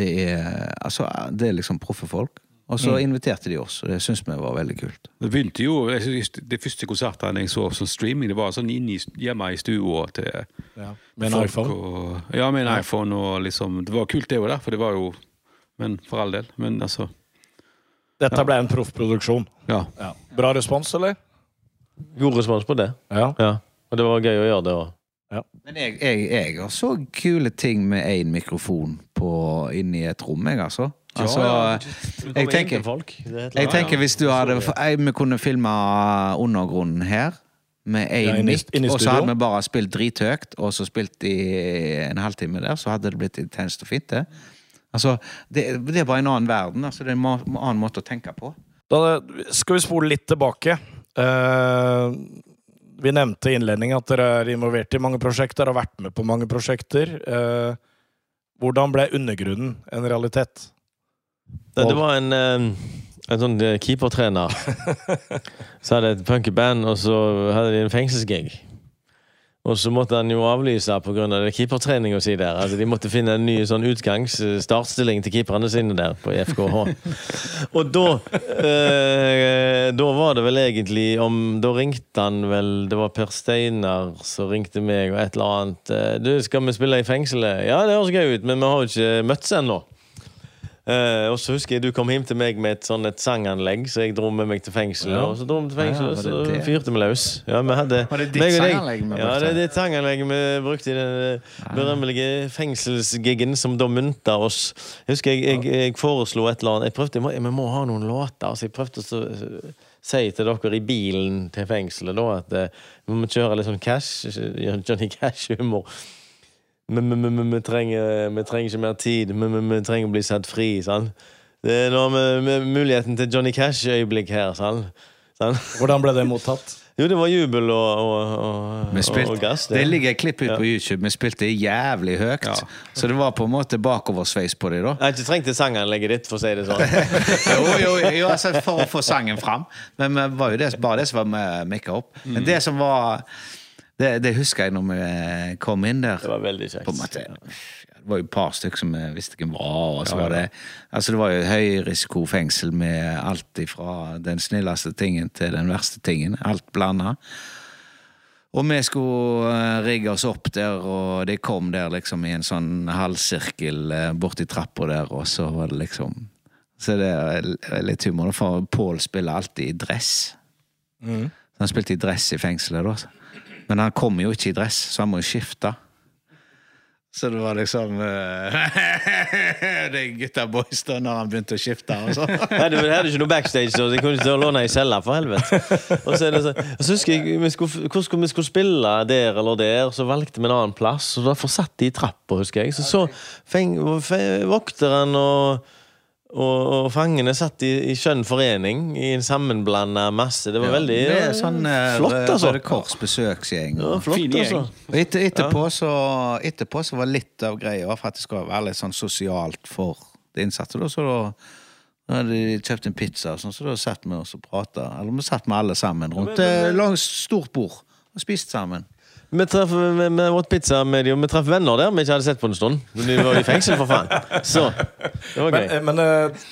Det er altså Det er liksom proffe folk. Og så inviterte de oss, og det syns vi var veldig kult. Det begynte jo, De første konsertene jeg så som streaming, det var sånn inne i, hjemme i stua til Med en folk iPhone. Og, ja, med en iPhone og liksom Det var kult, det òg, for det var jo Men for all del. Men altså Dette ble en proffproduksjon. Ja. Ja. Bra respons, eller? God respons på det. Ja. Ja. Og det var gøy å gjøre det òg. Men jeg, jeg, jeg har så kule ting med én mikrofon på, inni et rom, jeg, altså. Altså jeg tenker, er jeg tenker hvis du hadde Vi kunne filma undergrunnen her med én mic, og så hadde vi bare spilt drithøyt, og så spilt i en halvtime der, så hadde det blitt intenst og fint, det. Altså, det, det er bare en annen verden. Altså, det er en annen måte å tenke på. Da skal vi spole litt tilbake. Uh, vi nevnte i innledningen at dere er involvert i mange prosjekter, har vært med på mange prosjekter. Uh, hvordan ble undergrunnen en realitet? Nei, det var en, eh, en sånn eh, keepertrener. Så hadde et punkeband, og så hadde de en fengselsgig. Og så måtte han jo avlyse pga. keepertreninga si der. Altså, de måtte finne en ny sånn utgangs-startstilling til keeperne sine der på FKH. Og da eh, Da var det vel egentlig om Da ringte han vel Det var Per Steinar som ringte meg, og et eller annet. eh, Du, skal vi spille i fengselet? Ja, det høres gøy ut, men vi har jo ikke møttes ennå. Eh, og så husker jeg du kom hjem til meg med et sånn et sanganlegg, så jeg dro med meg til fengselet. Ja. Og så dro vi til fengselet, Ja, og så fyrte vi løs. Ja, vi hadde, Var det ditt meg sanganlegg vi Ja, det er ditt sanganlegg vi brukte i den eh, berømmelige fengselsgiggen som da mynta oss. Jeg husker jeg, jeg, jeg foreslo et eller annet Jeg prøvde, jeg må, vi må ha noen låter. Så jeg prøvde å si til dere i bilen til fengselet da at eh, vi må kjøre litt sånn cash, Johnny Cash-humor. Vi, trenger, vi trenger ikke mer tid. Vi, vi, vi trenger å bli satt fri. Sånn. Det er nå med, med muligheten til Johnny Cash-øyeblikk her. Sånn. Sånn. Hvordan ble det mottatt? Jo, det var jubel og, og, og, spilte, og gass. det ligger et klipp ut på YouTube. Vi spilte jævlig høyt. Så det var på en måte bakoversveis på dem, da. Jeg har ikke trengt det sanganlegget ditt, for å si det sånn. jo, jo, jo altså for å få sangen fram. Men det var jo det, bare det som var med mikka opp. Men det som var det, det husker jeg når vi kom inn der. Det var veldig kjekt. På en måte, det var jo et par stykker som vi visste hvem var. Og så var det, altså det var jo høyrisikofengsel med alt ifra den snilleste tingen til den verste tingen. Alt blanda. Og vi skulle eh, rigge oss opp der, og de kom der liksom i en sånn halvsirkel eh, borti trappa der, og så var det liksom Så det er litt humor, for Pål spiller alltid i dress. Så han spilte i dress i fengselet, da. Men han kommer jo ikke i dress, så han må jo skifte. Så det var liksom uh, De gutta boys da når han begynte å skifte og så. Nei, jeg hadde ikke noe backstage, så jeg kunne ikke låne ei celle, for helvete. Og så, er det så, og så husker jeg vi skulle, hvor skulle vi skulle spille der eller der, så valgte vi en annen plass. Og Derfor satt de i trappa, husker jeg. Så så vokteren og, og, og fangene satt i, i skjønn forening i en sammenblanda masse. Det var veldig Det er sånn eh, flott, altså. Røde Kors besøksgjeng. Ja, flott, Fin gjeng. altså. Og etter, etterpå, så, etterpå så var litt av greia for at det skal være litt sånn sosialt for de innsatte. Da, så da, da hadde de kjøpt en pizza, og sånn, så da satt vi oss og prata. Eller vi satt med alle sammen rundt et langt, stort bord og spiste sammen. Vi traff vi, pizza med de, og vi traff venner der vi ikke hadde sett på en stund. De var i fengsel, for faen. Så det var Men, gøy. Men, men eh,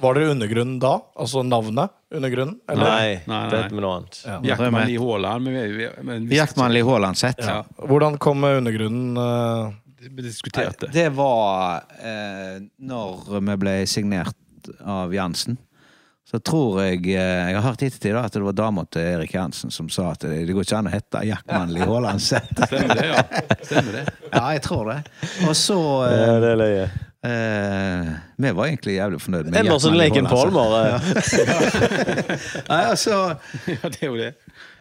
var dere Undergrunnen da? Altså navnet Undergrunnen? Eller? Nei, Nei, nei. det het noe annet. Ja. Jaktmann Lie Haaland. Men vi, vi, men vi, Jaktmann i Haaland sett. Ja. Hvordan kom Undergrunnen Uh... vi diskuterte. Det var uh, når vi ble signert av Jansen. Så tror jeg eh, Jeg har hørt i ettertid at det var dama til Erik Jansen som sa at det, det går ikke an å hete Jaktmann Lie Haaland Z. Stemmer det, ja. Stemmer det. Ja, jeg tror det. Og så Ja, eh, det er løye. eh, Vi var egentlig jævlig fornøyd med Emerson Leken eh. Nei, altså Ja, det er jo det.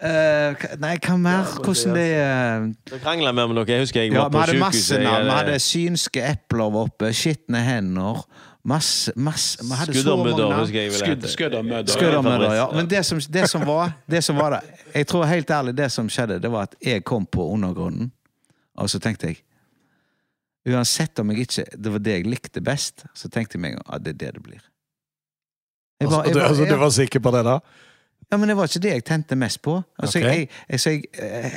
eh, Nei, hva mer? Hvordan det eh, Så krangla vi om noe. Jeg husker jeg Ja, var vi på navn. Vi hadde synske epler oppe, skitne hender. Masse, Vi hadde husker jeg Skudd, skuddermødder. Skuddermødder, ja. Men det som, det, som var, det som var det Jeg tror helt ærlig det som skjedde, det var at jeg kom på undergrunnen, og så tenkte jeg Uansett om jeg ikke Det var det jeg likte best, så tenkte jeg meg at det er det det blir. Jeg var- altså, jeg du, var- altså, du var sikker på det, da? ja, men det var ikke det jeg tente mest på. Altså, okay. jeg, jeg, så jeg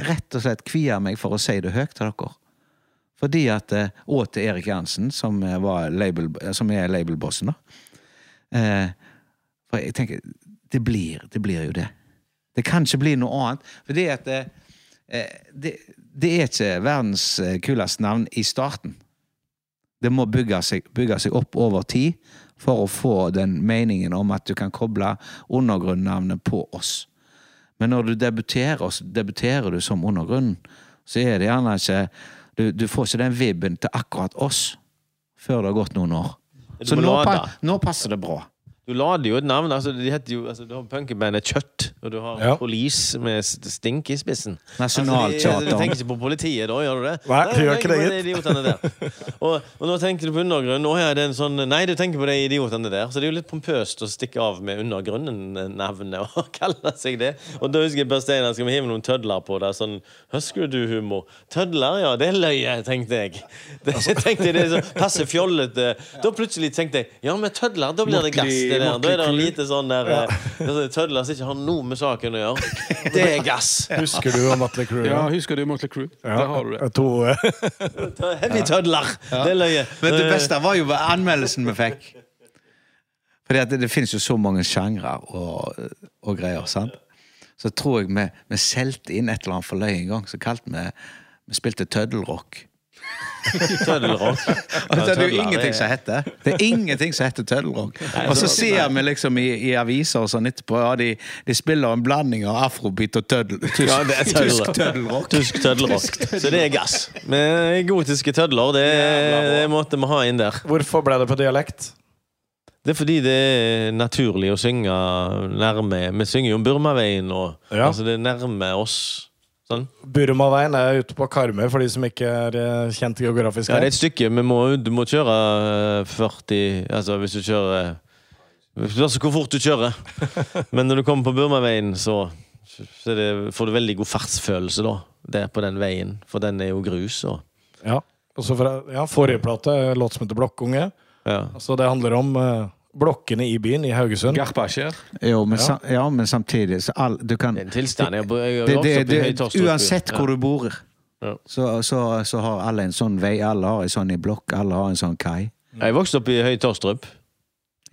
rett og slett kvier meg for å si det høyt til dere. Fordi at eh, Og til Erik Jansen, som, eh, label, som er labelbossen, da. Eh, For jeg tenker, det blir, det blir jo det. Det kan ikke bli noe annet. For det at eh, det, det er ikke verdens eh, kuleste navn i starten. Det må bygge seg, bygge seg opp over tid for å få den meningen om at du kan koble undergrunnavnet på oss. Men når du debuterer, debuterer du som undergrunnen, så er det gjerne ikke Du, du får ikke den vibben til akkurat oss før det har gått noen år. Så nå, nå passer det bra. Du lader jo et navn. altså de heter jo, altså Du har punkebandet Kjøtt, og du har Ja. Police med Stink i spissen. Nasjonalteater. Altså, du tenker ikke på politiet da, gjør du det? Nei, du gjør ikke det, gitt. de der. Og, og nå tenker du på undergrunnen. Nå er det en sånn, nei, du tenker på de idiotene der. Så det er jo litt pompøst å stikke av med undergrunnen-navnet og kalle seg det. Og da husker jeg Per Steinar skal vi hive noen tødler på det. Sånn Husker du humor? Tødler, ja, det er løye, tenkte jeg. Det, tenkte jeg, det er så passe fjollete. Da plutselig tenkte jeg ja, med tødler, da blir det gass. Det der. Da er det en lite sånn der eh, altså, Tødler som ikke har noe med saken å gjøre. Det er gass. Husker du Motley Crue? Ja, husker du Motley Crue? Der har du det. To, eh, Heavy tødler. Det er løye. Men det beste var jo anmeldelsen vi fikk. Fordi at det, det finnes jo så mange sjangre og, og greier. sant? Så tror jeg vi, vi solgte inn et eller annet for løye en gang. Så kalte vi Vi spilte tøddelrock. Tøddelrock. Og det er jo ingenting som heter. Det er ingenting som heter tøddelrock. Og så ser vi liksom i, i aviser og sånn etterpå ja, de, de spiller en blanding av afrobeat og tøddel, tysk, Ja, tysk tøddelrock. Tysk tøddelrock. Så det er gass. Men gotiske tødler, det, det måtte vi ha inn der. hvorfor ble det på dialekt? Det er fordi det er naturlig å synge nærme Vi synger jo om Burmaveien, og Ja. altså det er nærme oss. Sånn. Burmaveien er ute på Karmøy, for de som ikke er eh, kjent geografisk. Ja, det er et stykke. Vi må, du må kjøre eh, 40 Altså hvis du kjører spørs hvor fort du kjører. Men når du kommer på Burmaveien, så, så det, får du veldig god fartsfølelse da. Der på den veien. For den er jo grus. Og, Ja. Og så fra, ja, forrige plate, låt som heter Blokkunge. ja. Altså, det handler om eh, blokkene i byen, i Haugesund. Garpasjer. Jo, men, sam, ja, men samtidig så all, du kan, Det er en tilstand. Jeg, jeg, jeg, det, det, det, uansett hvor du bor, Ja. så, så, så har alle en sånn vei. Alle har en sånn i blokk, alle har en sånn kai Jeg vokste opp i Høy Torstrup.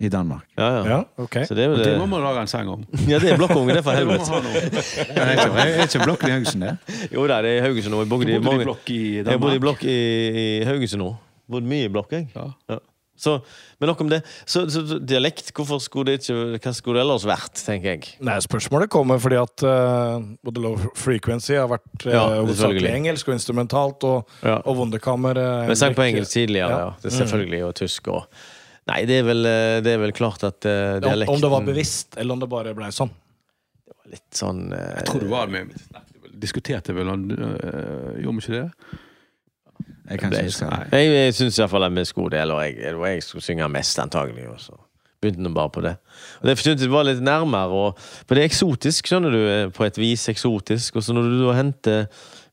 i Danmark. Ja, ja. Ja, ok. Så det er Det det. må man lage en sang om. Ja, det er blokkunge, det, for helvete. ha er ikke, er ikke blokken i Haugesund, det? Jo da, det er i Haugesund nå. Jeg bodde i mange blokk i Jeg bodde i blokk i, i Haugesund nå. Bodd mye i blokk, jeg. Ja. Så, men nok om det. Så, så, så dialekt, hvorfor skulle det ikke Hva skulle det ellers vært, tenker jeg. Nei, Spørsmålet kommer fordi at uh, både Low Frequency har vært uh, Ja, hovedsakelig engelsk og instrumentalt, og, Ja. og Wunderkammer uh, Vi sang på engelsk tidligere, ja. Ja. Det er selvfølgelig, og tysk og Nei, det er vel, eh, det er vel klart at uh, dialekten om det var bevisst, eller om det bare ble sånn. Det var litt sånn eh, Jeg tror det var med Diskuterte vel han uh, Gjorde vi ikke det? Jeg kan ikke huske det. Jeg, jeg syns iallfall at vi skulle det, eller jeg, jeg skulle synge mest, antagelig. Og så begynte nå bare på det. Og Det syntes jeg var litt nærmere. Og, for det er eksotisk, skjønner du, eh, på et vis eksotisk. Og så når du da henter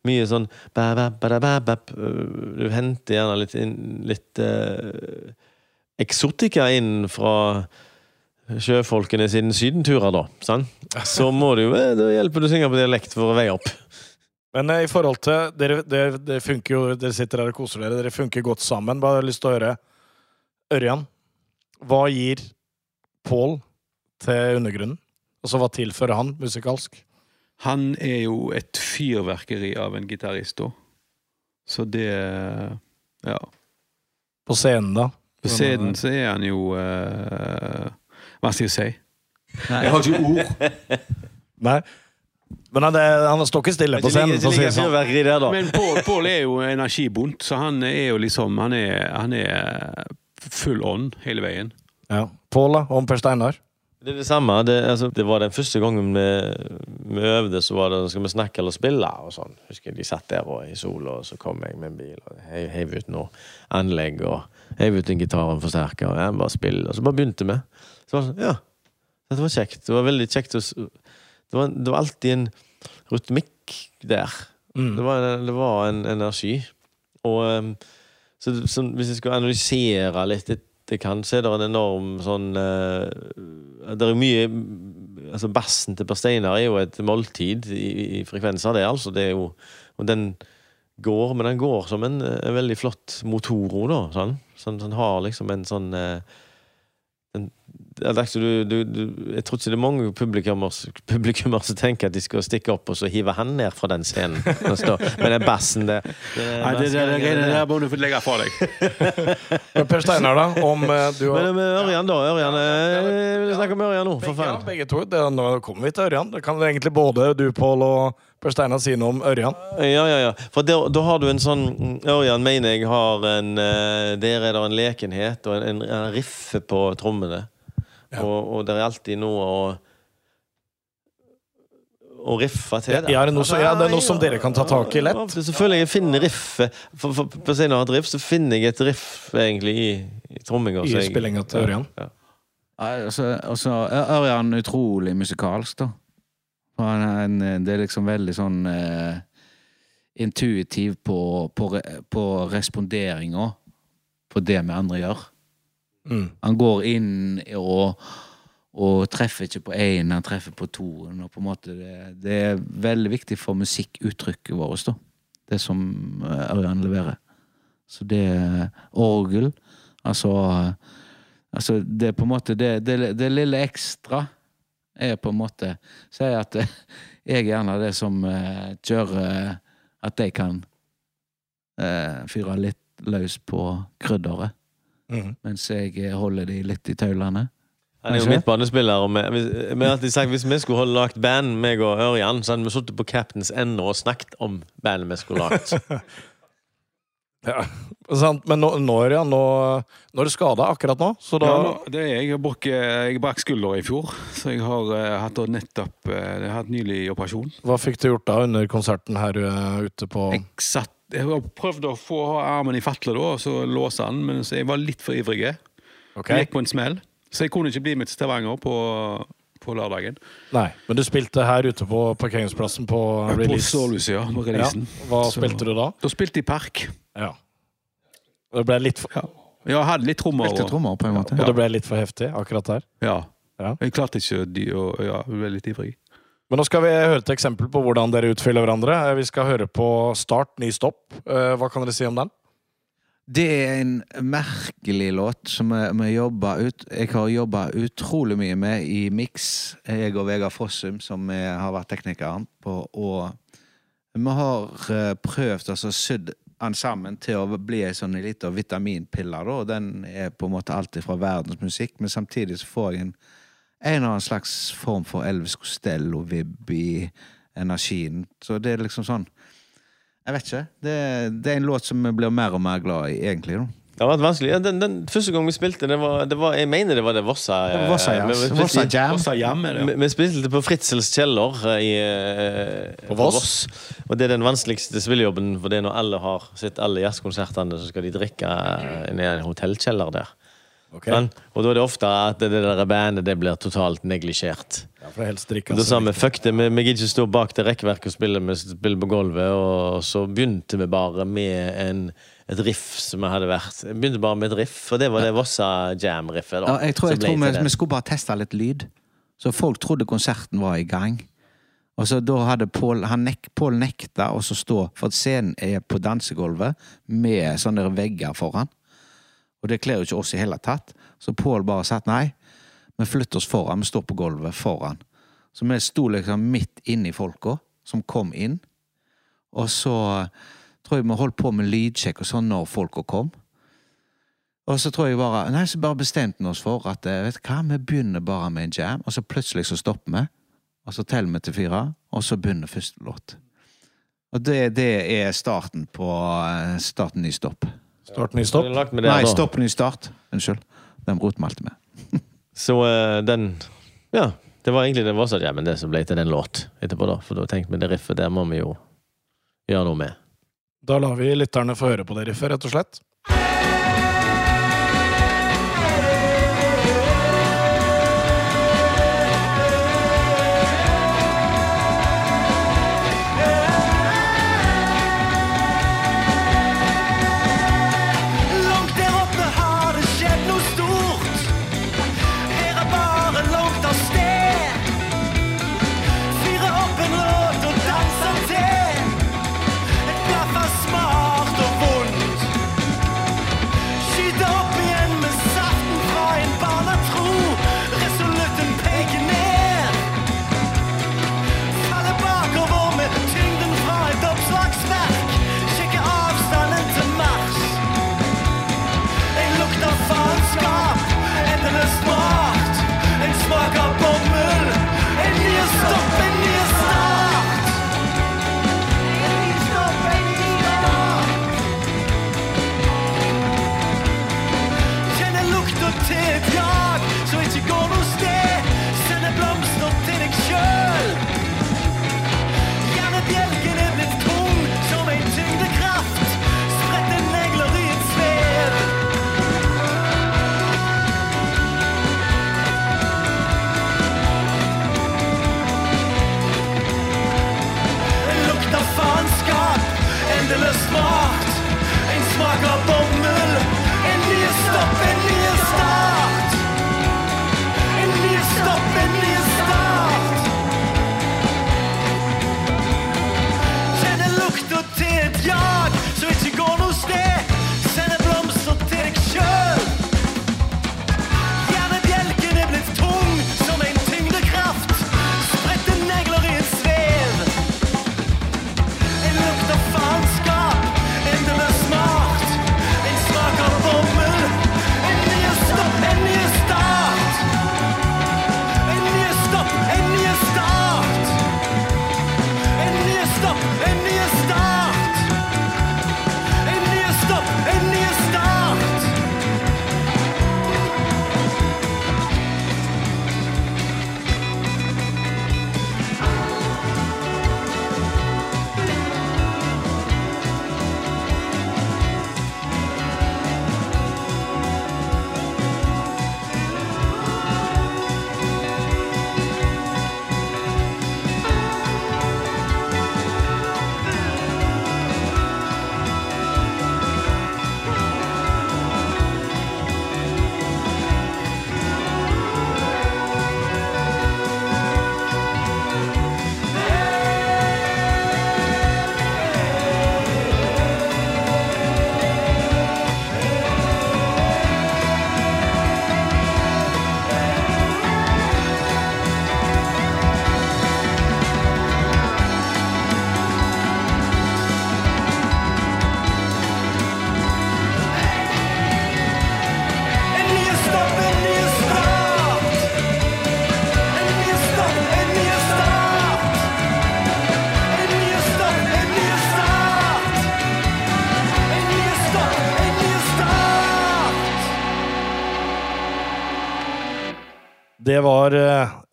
mye sånn ba, ba, ba, da, ba, ba, øh, Du henter gjerne litt, inn- litt uh, eksotika inn fra sjøfolkene sine sydenturer, da. Sant? Så må du jo eh, Da hjelper det å synge på dialekt for å veie opp. Men eh, i forhold til dere, dere, dere funker jo, dere sitter her og koser dere, dere funker godt sammen. Bare har lyst til å høre Ørjan, hva gir Pål til undergrunnen? Altså hva tilfører han musikalsk? Han er jo et fyrverkeri av en gitarist, da. Så det Ja. På scenen, da? På scenen så er han jo uh, Hva skal jeg si? Nei. Jeg har ikke ord. Nei. Men han, er, han står ikke stille på scenen, det sånn. fyrverkeri der, da. Men Pål Pål er jo energibunt, så han er jo liksom Han er, han er full on hele veien. Ja. Pål, da? Om Per Steinar? Det er det samme. Det, altså, det var den første gangen vi, vi øvde, så var det skal vi snakke eller spille. og sånn. Husker jeg De satt der og, i sola, og så kom jeg med en bil og heiv, ut noe anlegg. og Heiv ut en gitar og en forsterker, og jeg bare spille. Og så bare begynte vi. Så var det sånn, ja, dette var kjekt. Det var veldig kjekt å Det var, det var alltid en rytmikk der. Mm. Det var, en, det var en energi. Og um, så, så hvis jeg skal analysere litt det, kan, så er det en enorm sånn uh, Det er mye altså Bassen til Per Steinar er jo et måltid i, i frekvenser, det, altså. Det er jo Og den går, men den går som en, en veldig flott motoro, da. Sånn. Sånn, den har liksom en sånn eh, Altså, du, du, du, jeg tror ikke det er mange publikummer, publikummer som tenker at de skal stikke opp og så hive han ned fra den scenen. Men det den bassen det, det, Nei, det, det, det, det, der må du få legge fra deg. Men Per Steinar, da? Om eh, du har Men, med Ørjan, da? Ørjan, eh, Vi snakker om Ørjan nå, for faen. begge to. Det, nå kommer vi til Ørjan. Det kan egentlig både du, Pål, og Per Steinar si noe om Ørjan. Ja, ja, ja. For da, da har du en sånn Ørjan mener jeg har en eh, Der er det en lekenhet og en, en, en riffe på trommene. Ja. Og, og det er alltid noe å å riffe til. da. Ja, er det noe som- ja, det er noe som dere kan ta tak i lett? Så føler jeg finner riffet for, for, På scenen av et riff, så finner jeg et riff egentlig i, i tromminga. I så spillinga til Ørjan. Ja. Altså, altså Ørjan er utrolig musikalsk, da. Han er en, det er liksom veldig sånn eh, intuitiv på, på, på responderinga på det vi andre gjør. Mm. Han går inn og, og treffer ikke på én, han treffer på to. Og på en måte det, det er veldig viktig for musikkuttrykket vårt, da. Det som eh, Ørjan leverer. Så det er orgel, altså Altså, det er på en måte Det, det, det lille ekstra er på en måte Sier at eh, jeg er gjerne det som Kjører gjør eh, at jeg kan eh, fyre litt løs på krydderet. Mm. Mens jeg eh, holder de litt i taulene. Han er jo midtbanespiller. Og vi, vi, har alltid sagt hvis vi skulle holde lagt band, meg og Ørjan, så hadde vi sittet på Captains End og snakket om bandet vi skulle lagt. Ja. Sant? Men nå, nå, Ørjan, nå, nå er du skada akkurat nå, så da Ja, nå- det er jeg. Jeg brakk, jeg brakk skuldra i fjor, så jeg har uh, hatt nettopp uh, Jeg har hatt nylig operasjon. Hva fikk du gjort da under konserten her uh, ute på Jeg satt jeg har prøvd å få armen i fatle da, og så låse den, men jeg var litt for ivrig. Okay. Gikk på en smell, så jeg kunne ikke bli med til Stavanger på, på lørdagen. Nei, men du spilte her ute på parkeringsplassen på På Solus, ja. På Ja. Hva Så- spilte du da? Da spilte jeg Park. Ja. Det ble litt for, Ja. Jeg hadde litt trommer. Og- trommer, på en måte. og det ble litt for heftig akkurat der. Ja. Ja. Jeg klarte ikke å Ja, jeg ble litt ivrig. Men nå skal vi høre et eksempel på hvordan dere utfyller hverandre. Eh, Vi skal høre på Start, ny stopp. Eh, Hva kan dere si om den? Det er en merkelig låt som vi, vi ut Jeg har jobba utrolig mye med i Mix, jeg og Vegard Fossum, som har vært teknikeren på, og vi har eh, prøvd altså sydd den sammen til å bli ei sånn lita vitaminpille, da, den er på en måte alltid fra verdensmusikk, men samtidig så får jeg en en eller annen slags form for Elvis Costello-vibb i energien. Så det er liksom sånn Jeg vet ikke. Det, det er en låt som vi blir mer og mer glad i, egentlig. Da. Det har vært vanskelig. Ja, den, den første gang vi spilte, det var, det var, jeg mener det var det Vossa. eh, Vossa, ja. vi- vi spilte Vossa Jam. Vossa Jam er det, Vi, ja. vi spilte på Fritzels kjeller eh, i, eh, på Voss. Og det er den vanskeligste spillejobben, for det er når alle har sett alle jazzkonsertene, så skal de drikke i en hotellkjeller der. Sant? Og da er det ofte at det der bandet det blir totalt neglisjert. Ja, for helst drikke. Da altså. sa vi fuck det, vi, vi gidder ikke stå bak det rekkverket og spille, vi spiller på gulvet. Og så begynte vi bare med en, et riff som vi hadde vært Vi begynte bare med et riff, og det var det Vossa Jam-riffet. da Ja, jeg tror, jeg tror vi, vi skulle bare teste litt lyd. Så folk trodde konserten var i gang. Og så da hadde Pål nek, nekta å så stå, for at scenen er på dansegulvet med sånne vegger foran. Og det kler jo ikke oss i hele tatt. Så Pål bare satt nei, vi flytter oss foran, vi står på gulvet foran. Så vi sto liksom midt inni folka som kom inn. Og så tror jeg vi holdt på med lydsjekk og sånn når folka kom. Og så tror jeg bare Nei, så bare bestemte vi oss for at eh, vet hva, vi begynner bare med en jam, og så plutselig så stopper vi. Og så teller vi til fire, og så begynner første låt. Og det, det er starten på eh, starten ny stopp. Start, ny stopp. Nei, stopp ny start. Unnskyld. Den roter vi. Så uh, den Ja, det var egentlig det var sånn, ja, men det som ble til den låt etterpå, da. For da tenkte vi det riffet der må vi jo gjøre noe med. Da lar vi lytterne få høre på det riffet, rett og slett.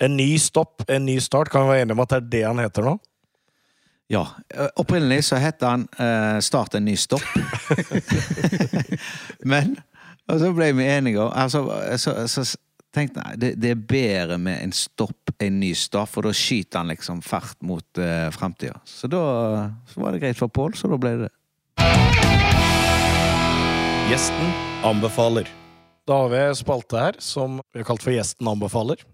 En ny stopp, en ny start. Kan vi være enige om at det er det han heter nå? Ja. eh, Opprinnelig så het han uh, Start en ny stopp. Men og så ble vi enige om altså, så, så tenkte jeg det, det er bedre med en stopp, en ny start, for da skyter han liksom fart mot uh, framtida. Så da så var det greit for Pål, så da ble det det. Gjesten anbefaler. Da har vi en spalte her som vi har kalt for Gjesten anbefaler.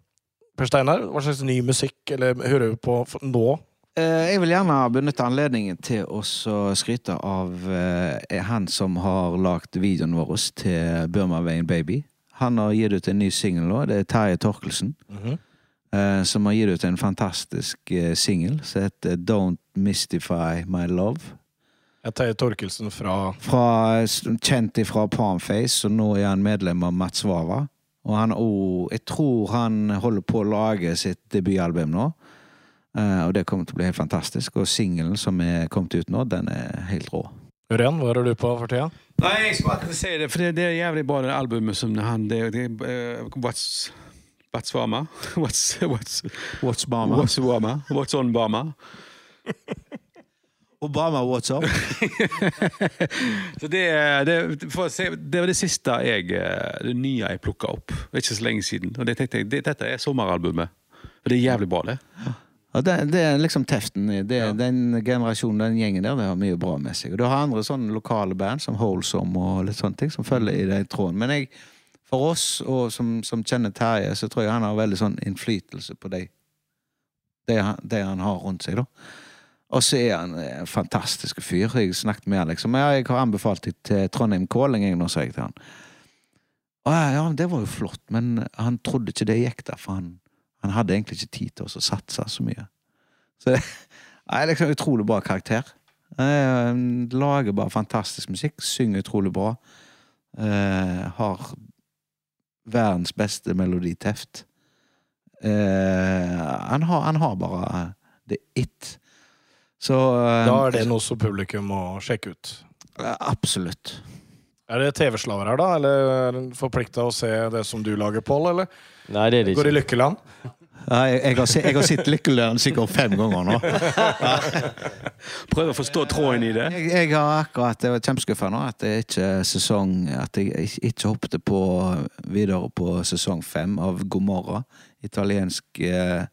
Per Steinar, hva slags ny musikk eller hører du på nå? Eh, Jeg vil gjerne benytte anledningen til å skryte av eh, han som har lagd videoen vår til Burma Wayne Baby. Han har gitt ut en ny singel nå. Det er Terje Torkelsen. eh, som har gitt ut en fantastisk singel som heter Don't Mystify My Love. Ja, Terje Torkelsen fra Fra, kjent fra Palmface, og nå er han medlem av Mats Matsvava. Og han, oh, jeg tror han holder på å lage sitt debutalbum nå. Uh, og det kommer til å bli helt fantastisk. Og singelen som er kommet ut nå, den er helt rå. Ørjan, hva er du på for tida? Nei, jeg skulle akkurat si det, for det, det er jævlig bra, det albumet som han det, det, uh, What's What's Wama? What's, what's, What's Bama? what's Wama? What's on Bama? Obama, what's up? Så det, det, for å se, det var det siste jeg eh, Det nye jeg plukka opp. Det er ikke så lenge siden. Og det tenkte jeg, det, dette er sommeralbumet. Og det er jævlig bra, det. Ja, det, det er liksom teften. Det, ja. Den generasjonen, den gjengen der, det har mye bra med seg. Og du har andre sånne lokale band, som Holsom og litt sånne ting, som følger i den tråden. Men jeg, for oss, og som, som kjenner Terje, så tror jeg han har veldig sånn innflytelse på det, det, han, det han har rundt seg, da. Og så er han en fantastisk fyr. Jeg snakket med han liksom. Ja, jeg har anbefalt deg til Trondheim Calling, jeg, nå, sa jeg til han. Å ja, det var jo flott, men han trodde ikke det gikk der, for han, han hadde egentlig ikke tid til å satse så mye. Så det er liksom utrolig bra karakter. Eh, lager bare fantastisk musikk. Synger utrolig bra. Eh, har verdens beste meloditeft. Eh, han, har, han har bare det it. Så eh, Da er det noe som publikum må sjekke ut. Absolutt. Er det TV-slaver her, da? Eller er den forplikta å se det som du lager, Pål? Eller Nei, det er det går i. Lykkeland? Nei, jeg, jeg, har, jeg har sett Lykkeland sikkert fem ganger nå. Prøv å forstå tråden i det. Jeg, jeg har akkurat, jeg var kjempeskuffa nå at det ikke er sesong At jeg ikke- ikke hoppet på videre på sesong fem av God morgen. Italiensk eh,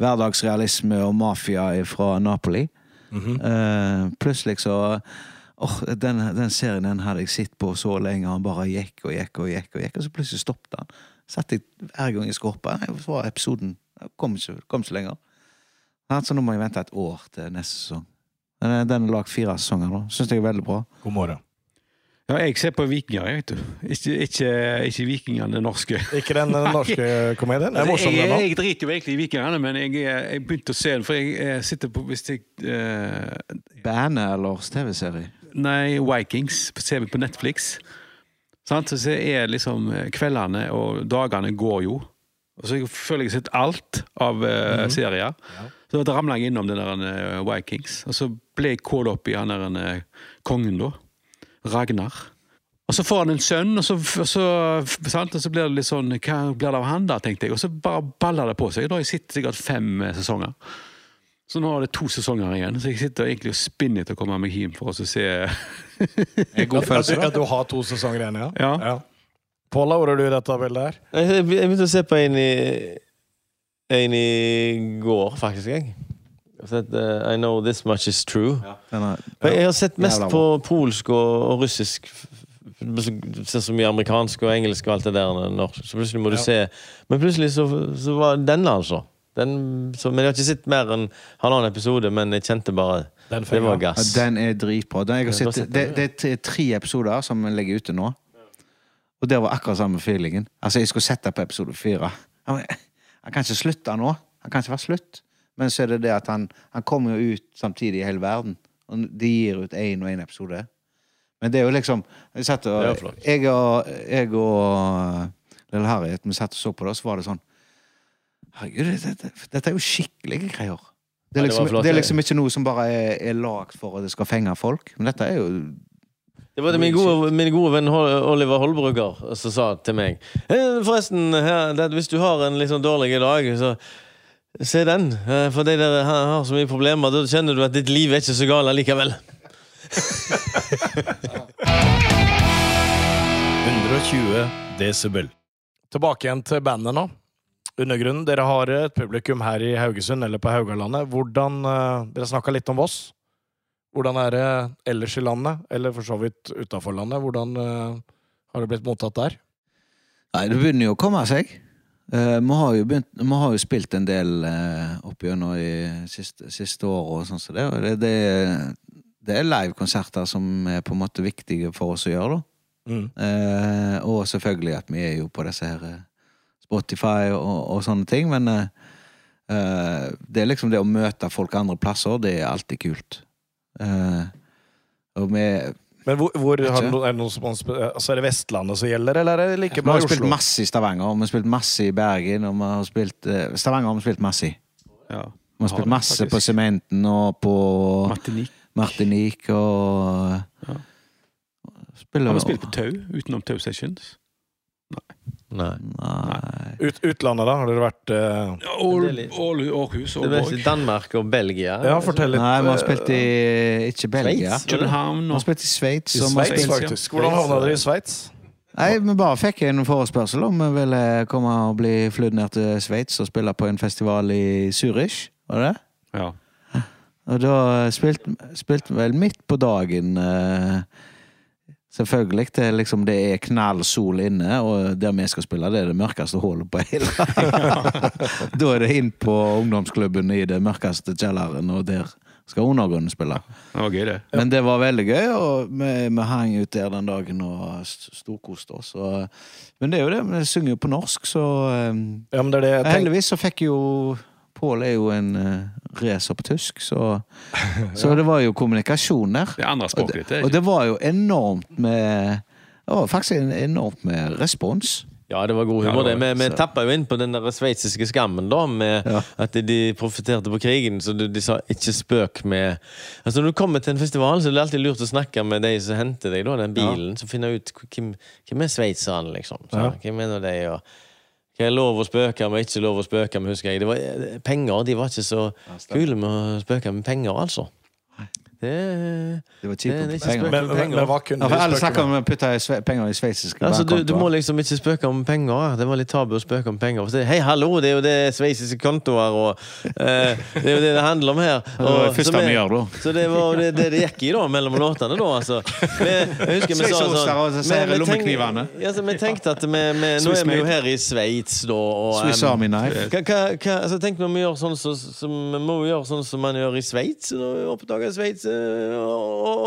hverdagsrealisme og mafia fra Napoli. Eh, plutselig så oh, den, den serien den hadde jeg sett på så lenge, han bare gikk og gikk og gikk, og gikk, og så plutselig stoppet han. Satt jeg hver gang jeg skulle Så var episoden kom ikke, kom ikke lenger. Så nå må jeg vente et år til neste sesong. Er, den er lagd fire sesonger nå. Syns jeg er veldig bra. God morgen. Ja, jeg ser på Vikinger, jeg, vet du. Ikke, ikke, ikke Vikingene norske. Ikke den norske komedien? Det er morsomt, jeg, den òg. jeg driter jo egentlig i Vikingene, men jeg, jeg begynte å se den, for jeg, jeg sitter på Hvis jeg eh, Bandet eller TV-serie? Nei, Vikings ser vi på Netflix. Sant? Så er liksom eh, Kveldene og dagene går jo. Og så jeg føler jeg har sett alt av eh, serier. Så da ramla jeg innom den der eh, Vikings. Og så ble jeg kålet opp i han der eh, kongen, da. Ragnar. Og så får han en sønn, og så, og så, sant? Og så blir det litt sånn Hva blir det av han, da, tenkte jeg. Og så bare baller det på seg. Da har jeg sittet sikkert fem eh, sesonger. Så nå er det to sesonger igjen, så jeg sitter egentlig og spinner til å komme meg hjem for å se God følelse, At du har to sesonger igjen, ja? Ja. Pål, hvor er du i dette bildet her? Jeg begynte å se på en i En i går, faktisk. jeg. Jeg uh, I Know This Much Is True. Ja. er- Jeg har sett mest på polsk og, og russisk. Ser så mye amerikansk og engelsk og alt det der. Norsk. Så plutselig må du Ja. se Men plutselig så, så var denne, altså. Den, så, men jeg har ikke sett mer enn halvannen episode, men jeg kjente bare Den Det var gass. Den er dritbra. Den, jeg sett, det, det er tre episoder som ligger ute nå. Og det var akkurat samme feelingen. Altså, jeg skulle sett deg på episode fire. Han, han kan ikke slutte nå. Han kan ikke være slutt. Men så er det det at han, han kommer jo ut samtidig i hele verden. Og de gir ut én og én episode. Men det er jo liksom Jeg, satt og, jeg og, jeg og Lille Harriet vi satt og så på det, og så var det sånn Herregud, dette, dette er jo skikkelige greier. Det er, liksom, det er liksom ikke noe som bare er, er lagd for at det skal fenge folk. Men dette er jo Det var det min gode, min gode venn Oliver Holbrugger som sa til meg «Eh, Forresten, her, det, hvis du har en sånn dårlig dag, så se den. Eh, For de der har, har så mye problemer, da kjenner du at ditt liv er ikke så galt likevel. 120 desibel. Tilbake igjen til bandet nå. Undergrunnen, dere har et publikum her i Haugesund eller på Haugalandet. Hvordan, eh, Dere snakka litt om Voss. Hvordan er det ellers i landet, eller for så vidt utafor landet? Hvordan eh, har det blitt mottatt der? Nei, det begynner jo å komme seg. Eh, vi, har jo begynt, vi har jo spilt en del uh, opp gjennom i siste, siste året og sånn som det. Og det, det, det er livekonserter som er på en måte viktige for oss å gjøre, da. Mm. Uh, og selvfølgelig at vi er jo på disse her Spotify og, og sånne ting, men eh, det er liksom det å møte folk andre plasser, det er alltid kult. Uh, og vi Men hvor, hvor har noen, er det noe som altså Er det Vestlandet som gjelder, eller er det like Vi har spilt masse i Stavanger, vi har spilt masse i Bergen, og vi har spilt eh, Stavanger har vi spilt masse i. Ja. Vi har spilt masse på Sementen og på Martinique. Martinique og Ja. Spiller Har vi spilt på Tau utenom Tau Sessions? Nei. Nei. Ut, utlandet, da? Har dere vært eh, Det Ål- Århus, Det mest. Danmark og Belgia. Ja, fortell litt. Nei, vi har eh, spilt i ikke Belgia. København Vi har og spilt i Sveits. Hvordan havna dere i Sveits? Nei, vi bare fikk en forespørsel om vi ville komme og bli flydd ned til Sveits og spille på en festival i Zürich. Var det det? Ja. Og da spilte spilte vi vel midt på dagen. eh, Selvfølgelig. Det, er liksom, det er knall sol inne, og der vi skal spille, det er det mørkeste hullet på hele Da er det inn på ungdomsklubben i det mørkeste kjelleren, og der skal undergrunnen spille. Det var gøy, det. Men det var veldig gøy, og vi, vi hang ut der den dagen og st- storkoste oss. Og, men det er jo det, vi synger jo på norsk, så um, Ja, men det er det jeg. Heldigvis så fikk jo Pål er jo en uh, racer på tysk, så, så det var jo kommunikasjon der. Det andre språket det, ditt. det og det var jo enormt med Det var faktisk en- enormt med respons. Ja, det var god humor. det det. Vi, vi tappa jo inn på den der sveitsiske skammen, da, med Ja. at de profiterte på krigen. Så de, de sa ikke spøk med Altså Når du kommer til en festival, så er det alltid lurt å snakke med de som henter deg, da, den bilen. Så finne ut hvem, hvem er sveitserne, liksom. Så, Ja. Hvem er nå de, og hva er lov å spøke med, ikke lov å spøke med, husker jeg. Det var, eh, penger, de var ikke så kule med å spøke med penger, altså. Det, var kjipt med penger. Men, men, men hva kunne Ja, alle spøke om putte penger i sveitsiske Altså, du, du må liksom ikke spøke om penger. Det var litt tabu å spøke om penger. Det, Hei, hallo, det er jo det sveitsiske kontoer, og eh, det er jo det det handler om her. Det var det første vi- gjør, da. Så det var det det, det gikk i, da, mellom låtene, da. Altså. Vi, jeg husker vi sa og så sånn vi- vi tenk- lommeknivene. Ja, så vi tenkte at vi, vi, Nå er vi jo her i Sveits, da. Og, Swiss Army Knife. hva, hva, altså, tenk når vi gjør sånn som som- vi må jo gjøre sånn som man gjør i Sveits. Når vi oppdager Sveits eh,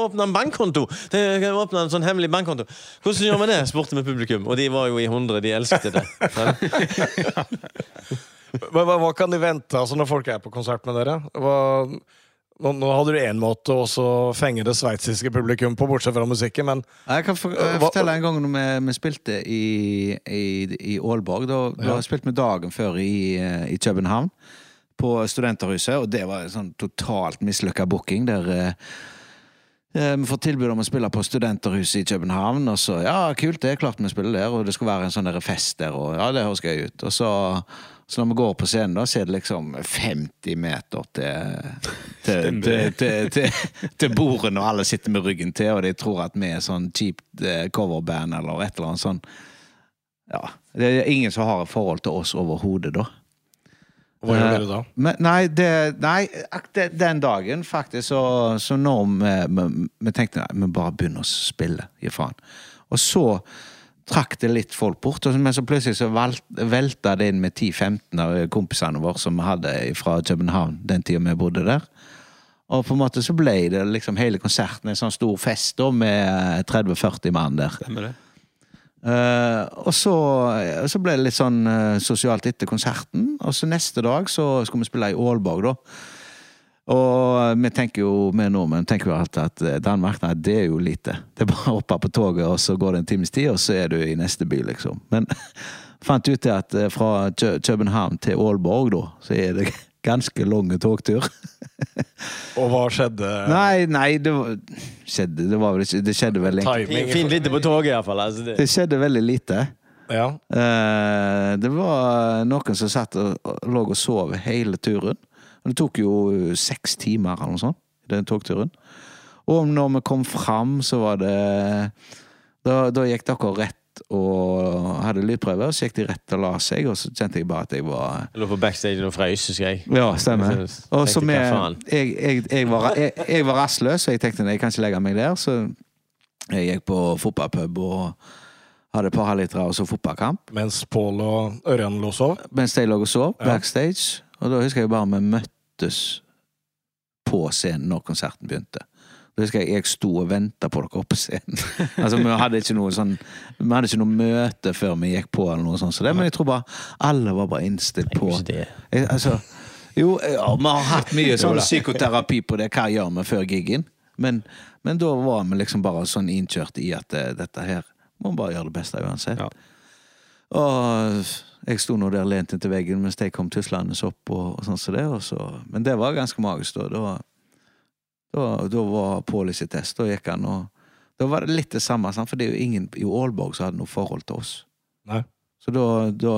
og en bankkonto. Åpne en sånn hemmelig bankkonto. Hvordan gjør vi det? spurte vi publikum. Og de var jo i hundre. De elsket det. Men Hva, hva, kan de vente altså, når folk er på konsert med dere? Hva, nå, nå hadde du én måte å fenge det sveitsiske publikum på, bortsett fra musikken, men Jeg kan for, Hva- fortelle en gang når vi, vi spilte i, i, i Aalborg. Da, da Ja. spilte vi dagen før i, eh, i København, på Studenterhuset. Og det var en sånn totalt mislykka booking. Der eh, eh, vi får tilbud om å spille på Studenterhuset i København. Og så ja, kult, det er klart vi spiller der, og det skal være en sånn fest der. Og ja, det høres gøy ut. Og så, så når vi går på scenen, da, så er det liksom 50 meter til, til, til, til, til, til bordene, og alle sitter med ryggen til, og de tror at vi er sånn kjipt eh, coverband eller et eller annet sånn. Ja. Det er ingen som har et forhold til oss overhodet, da. Hva gjør Eh, dere da? Men, nei, det, nei den dagen faktisk, så, så når vi, vi, vi tenkte nei, vi bare begynner å spille, gi faen. Og så trakk det litt folk bort, men så plutselig så velta det inn med 10-15 av kompisene våre som vi hadde fra København den tida vi bodde der. Og på en måte så ble det liksom hele konserten en sånn stor fest da, med 30-40 mann der. Stemmer det? Eh, og så, så ble det litt sånn uh, sosialt etter konserten. Og så neste dag så skal vi spille i Aalborg, da. Og vi tenker jo, vi nordmenn tenker jo alltid at Den nei, det er jo lite. Det er bare å hoppe på toget, og så går det en times tid, og så er du i neste by, liksom. Men fant ut det at eh, fra København til Aalborg, da, så er det ganske lang togtur. Og hva skjedde? Nei, nei, det var, skjedde, det var vel ikke Det skjedde veldig Timing. Fint lite på toget, iallfall. Altså, det- Det skjedde veldig lite. Ja. Eh, det var noen som satt og, og lå og sov hele turen. Det tok jo seks timer eller noe sånt, den togturen. Og når vi kom fram, så var det Da, da gikk dere rett og hadde lydprøve, og så gikk de rett og la seg, og så kjente jeg bare at jeg var Jeg lå på backstage og frøys, husker jeg. Ja, stemmer. Og så med, jeg, jeg, jeg, var, jeg, jeg var rastløs, og jeg tenkte jeg kan ikke legge meg der, så jeg gikk på fotballpub og hadde et par halvlitere og så fotballkamp. Mens Pål og Ørjan lå og sov. Mens de lå og sov backstage. Og da husker jeg bare vi møttes på scenen når konserten begynte. Da husker jeg jeg sto og venta på dere oppe på scenen. altså Vi hadde ikke noe sånn Vi hadde ikke noe møte før vi gikk på, eller noe sånt. Så det, men jeg tror bare alle var bare innstilt på jeg, altså, Jo, ja, vi har hatt mye sånn psykoterapi på det. Hva gjør vi før gigen? Men, men da var vi liksom bare sånn innkjørt i at eh, dette her må vi bare gjøre det beste uansett. Ja. Og jeg sto nå der lent inntil veggen mens de kom tuslende opp. Og, og sånn som det, og så, men det var ganske magisk. Da, da, da, da var Pål i sitt test. Da gikk han og Da var det litt det samme, sant? for det er jo ingen i Aalborg som hadde noe forhold til oss. Nei. Så da, da,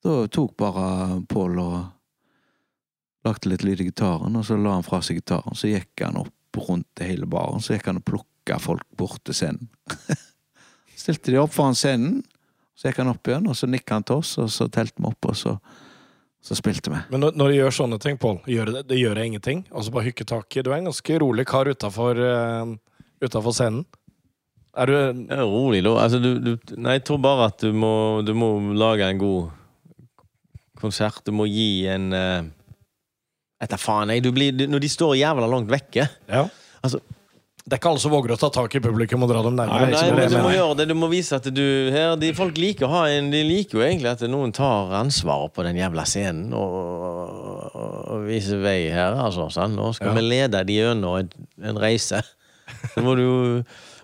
da tok bare Pål og lagde litt lyd i gitaren, og så la han fra seg gitaren. Så gikk han opp rundt hele baren, så gikk han og plukka folk bort til scenen. Stilte de opp foran scenen, så gikk han opp igjen, og så nikka han til oss, og så telte vi opp, og så, så spilte vi. Men når, når du gjør sånne ting, Pål, gjør det, det gjør ingenting? Altså bare hykke tak i Du er en ganske rolig kar utafor scenen. Er du er rolig, da. Altså, du, du, nei, jeg tror bare at du må, du må lage en god konsert. Du må gi en uh, Etter faen, jeg. Du blir, du, når de står jævla langt vekke Ja. Altså- det er ikke alle som våger å ta tak i publikum og dra dem nærmere. Nei, det men du må gjøre det. Du må vise at du her, de, Folk liker å ha en De liker jo egentlig at noen tar ansvaret på den jævla scenen og, og, viser vei her, altså. Sånn. Nå skal Ja. vi lede de gjennom en, en reise. Så må du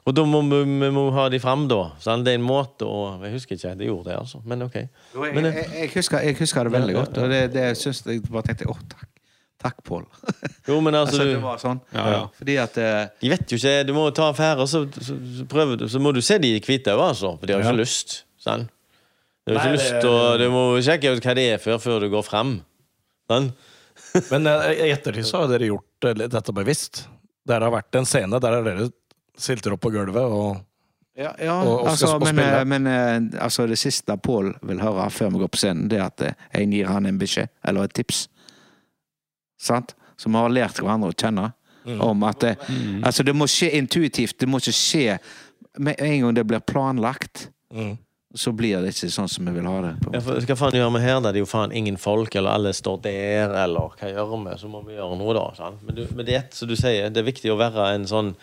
Og da må vi, må ha de fram, da. Sant? Det er en måte å Jeg husker ikke jeg gjorde det, altså. Men OK. Jeg, Men, jeg, jeg, husker, jeg husker det veldig godt, og det, det syns jeg bare tenkte Å, takk. Takk, Pål. Jo, men altså, Altså, det var sånn. Ja, ja. Fordi at eh, De vet jo ikke Du må ta affære, så, så, så prøver du Så må du se de hvite òg, altså. For de har jo ikke Ja. lyst. Sant? De har ikke det- lyst til å Du må sjekke ut hva det er før, før du går frem. Sant? Men eh, i ettertid så har dere gjort eh, dette bevisst. Der har vært en scene der dere silter opp på gulvet og Ja, ja Og- og altså, men, men altså, det siste Pål vil høre før vi går på scenen, det er at jeg gir han en beskjed, eller et tips. Sant? Så vi har lært hverandre å kjenne. Om at det, altså, det må skje intuitivt. Det må ikke skje Med en gang det blir planlagt, mm. så blir det ikke sånn som vi vil ha det. På Ja, for, hva faen gjør vi her? Da det er jo faen ingen folk, eller alle står der, eller hva gjør vi? Så må vi gjøre noe, da. Sant? Men, du, med det som du sier, det er viktig å være en sånn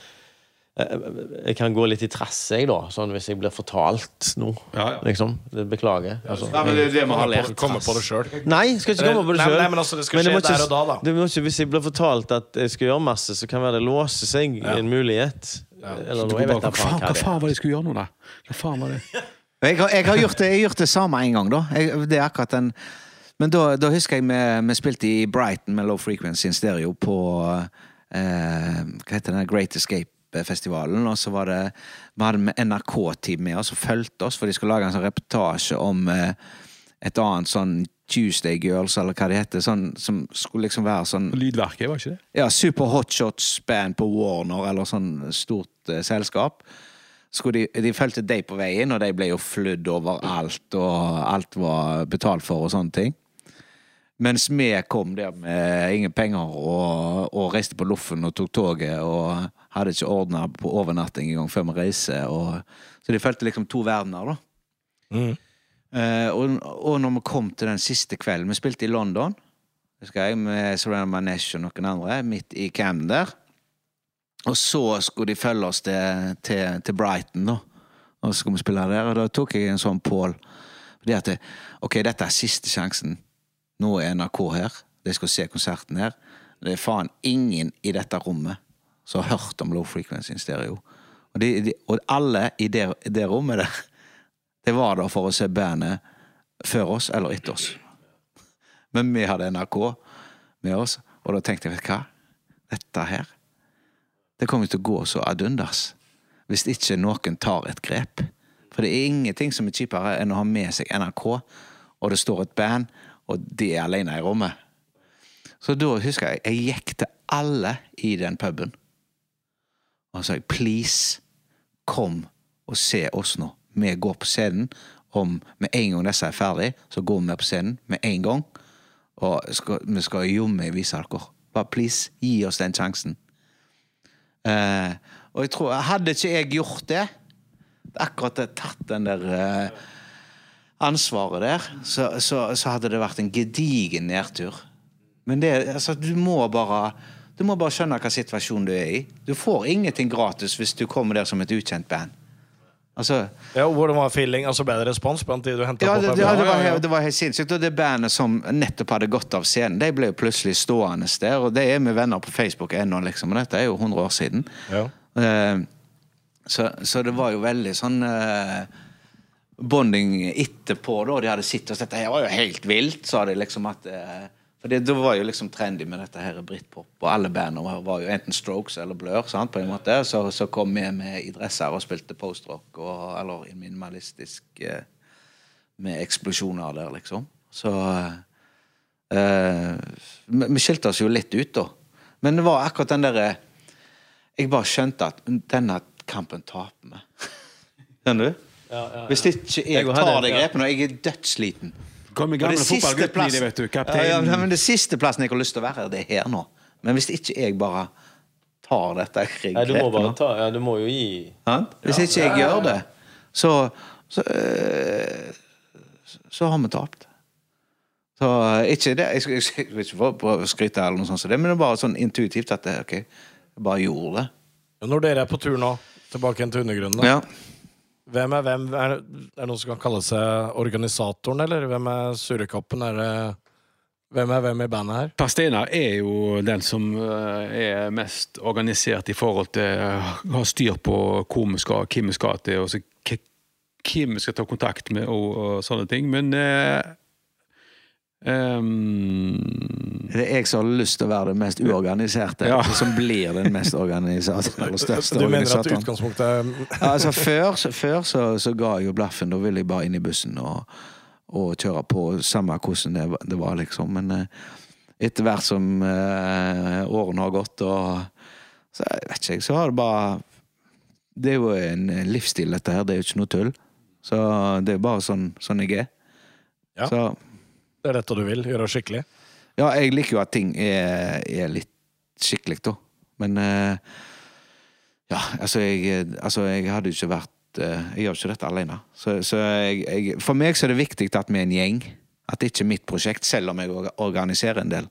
Jeg kan gå litt i trasse, jeg, da. Sånn hvis jeg blir fortalt noe. Ja, ja. Liksom. Beklager. Altså. Ja, men det er det vi har lært. Komme på det sjøl. Nei, skal ikke komme på det Nei, sjøl. nei, men altså, det skal skje må ikke- der og da, da. Det må ikke, hvis jeg blir fortalt at jeg skal gjøre masse, så kan være det låser seg en mulighet. Eller noe. Jeg vet da faen hva hva faen var det jeg skulle gjøre nå, da? Hva faen var det? Jeg har, jeg har, gjort, det, jeg har gjort det samme en gang, da. Jeg, det er akkurat den Men da, da husker jeg vi, vi spilte i Brighton med Low Frequency in Stereo på eh, Hva heter den? Great Escape-festivalen. Og så var det Vi hadde med NRK-team med oss og fulgte oss, for de skulle lage en sånn reportasje om eh, et annet sånn Tuesday Girls, eller hva det heter. Sånn, som skulle liksom være sånn Lydverket, var ikke det? ja, Super Hotshots band på Warner, eller sånn stort eh, selskap. De, de fulgte deg på veien, og de ble jo flydd overalt, og alt var betalt for og sånne ting. Mens vi kom der med ingen penger og, og reiste på loffen og tok toget og hadde ikke ordna på overnatting engang før vi reiste. Så de fulgte liksom to verdener, da. Mm. Eh, og, og når vi kom til den siste kvelden Vi spilte i London, husker jeg, med Surround Manesh og noen andre, midt i Camden der. Og så skulle de følge oss til, til, til Brighton, da. Og så skulle vi spille der, og da tok jeg en sånn Pål. Fordi at Ok, dette er siste sjansen. Nå er NRK her. De skal se konserten her. Det er faen ingen i dette rommet som har hørt om Low Frequency in Stereo. Og, de, de, og alle i det, det rommet der, det var der for å se bandet før oss eller etter oss. Men vi hadde NRK, med oss. Og da tenkte jeg, vet du hva, dette her, det kommer til å gå så ad undas. Hvis ikke noen tar et grep. For det er ingenting som er kjipere enn å ha med seg NRK, og det står et band, og de er alene i rommet. Så da husker jeg, jeg gikk til alle i den puben. Og sa please, kom og se oss nå. Vi går på scenen. Om med en gang disse er ferdig, så går vi på scenen med en gang. Og skal, vi skal jommen vise dere. Bare please, gi oss den sjansen. Eh, og jeg tror, hadde ikke jeg gjort det, akkurat tatt den der eh, ansvaret der, så, så, så hadde det vært en gedigen nedtur. Men det, altså, du må bare Du må bare skjønne hva situasjonen du er i. Du får ingenting gratis hvis du kommer der som et ukjent band. Altså, Ja, Hvordan var feeling? Altså Bedre respons blant de du henta ja, på? det, puben? ja, det, var, helt- det var helt sinnssykt. Og det bandet som nettopp hadde gått av scenen, de ble jo plutselig stående der. Og det er med venner på Facebook ennå, liksom. Og dette er jo 100 år siden. ja. Uh, så, så det var jo veldig sånn uh, bonding etterpå, da. De hadde sett og sett Det var jo helt vilt, sa de liksom at eh, For det, det var jo liksom trendy med dette her britpop, og alle bandene var, var jo enten Strokes eller Blur, sant, på en måte. Så, så kom vi med i dresser og spilte postrock, og, eller en minimalistisk eh, Med eksplosjoner der, liksom. Så eh, vi, vi skilte oss jo litt ut, da. Men det var akkurat den derre Jeg bare skjønte at denne kampen taper vi. Skjønner du? Hvis ikke jeg tar de ja. grepene, og jeg er dødssliten Kom med Og gamle det siste fotballgutten i vet du. Kapteinen. Ja, ja, men det siste plassen jeg har lyst til å være, det er her nå. Men hvis ikke jeg bare tar dette Nei, du må bare ta Ja, du må jo gi ja? Hvis ikke jeg gjør det, så så, øh, så har vi tapt. Så øh, ikke det Jeg vil ikke prøve å skryte, eller noe sånt, det, men det er bare sånn intuitivt at det, okay, jeg bare gjorde det. Når dere er på tur nå, tilbake igjen til undergrunnen, da. Ja. Hvem er hvem? Er det, noen som kan kalle seg organisatoren, eller hvem er surrekoppen? Er det Hvem er hvem i bandet her? Per Steinar er jo den som eh, er mest organisert i forhold til å ha styr på hvor vi skal, hvem vi skal til, og hvem vi skal ta kontakt med og, og sånne ting. Men eh, ehm, Det er jeg som har lyst til å være den mest uorganiserte, Ja. som blir den mest organiserte, eller største Du mener at utgangspunktet er Ja, altså Før, så, før så, så ga jeg jo blaffen. Da ville jeg bare inn i bussen og, og kjøre på, samme hvordan det, var- det var, liksom. Men eh, etter hvert som eh, årene har gått, og så jeg vet ikke jeg, så har det bare Det er jo en livsstil, dette her. Det er jo ikke noe tull. Så det er bare sånn, sånn jeg er. Ja. Så Det er dette du vil? Gjøre skikkelig? ja, jeg liker jo at ting er, er litt skikkelig, da. Men uh, ja, altså jeg, altså jeg hadde jo ikke vært uh, Jeg gjør ikke dette alene. Så, så jeg, jeg, for meg så er det viktig at vi er en gjeng. At det ikke er mitt prosjekt, selv om jeg organiserer en del.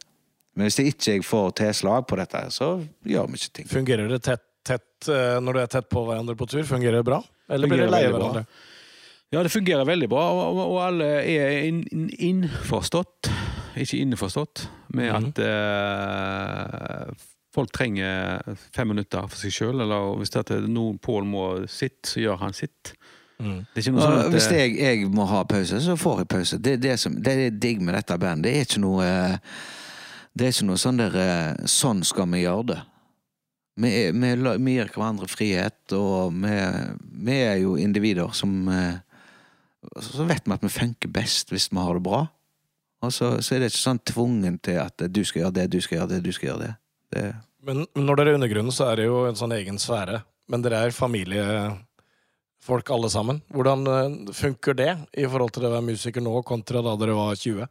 Men hvis jeg ikke får tilslag på dette, så gjør vi ikke ting. Fungerer det tett, tett eh, når du er tett på hverandre på tur? Fungerer det bra? Eller blir det leie veldig bra. Ja, det fungerer veldig bra, og, og, og alle er inn- in innforstått, ikke innforstått, med mm. at eh, folk trenger fem minutter for seg sjøl. Eller hvis det er noen Pål må sitt, så gjør han sitt. Mm. Det er ikke noe sånn at hvis eh, jeg, jeg må ha pause, så får jeg pause. Det det som det er digg med dette bandet. Det er ikke noe eh, Det er ikke noe sånn der Sånn skal vi gjøre det. Vi, vi, vi gir hverandre frihet, og vi, vi er jo individer som eh, Så vet vi at vi funker best hvis vi har det bra. Og så, så er det ikke sånn tvungen til at du skal gjøre det, du skal gjøre det, du skal gjøre det. det Men men når dere er undergrunnen, så er det jo en sånn egen sfære. Men dere er familiefolk alle sammen. Hvordan eh, funker det i forhold til å være musiker nå kontra da dere var 20?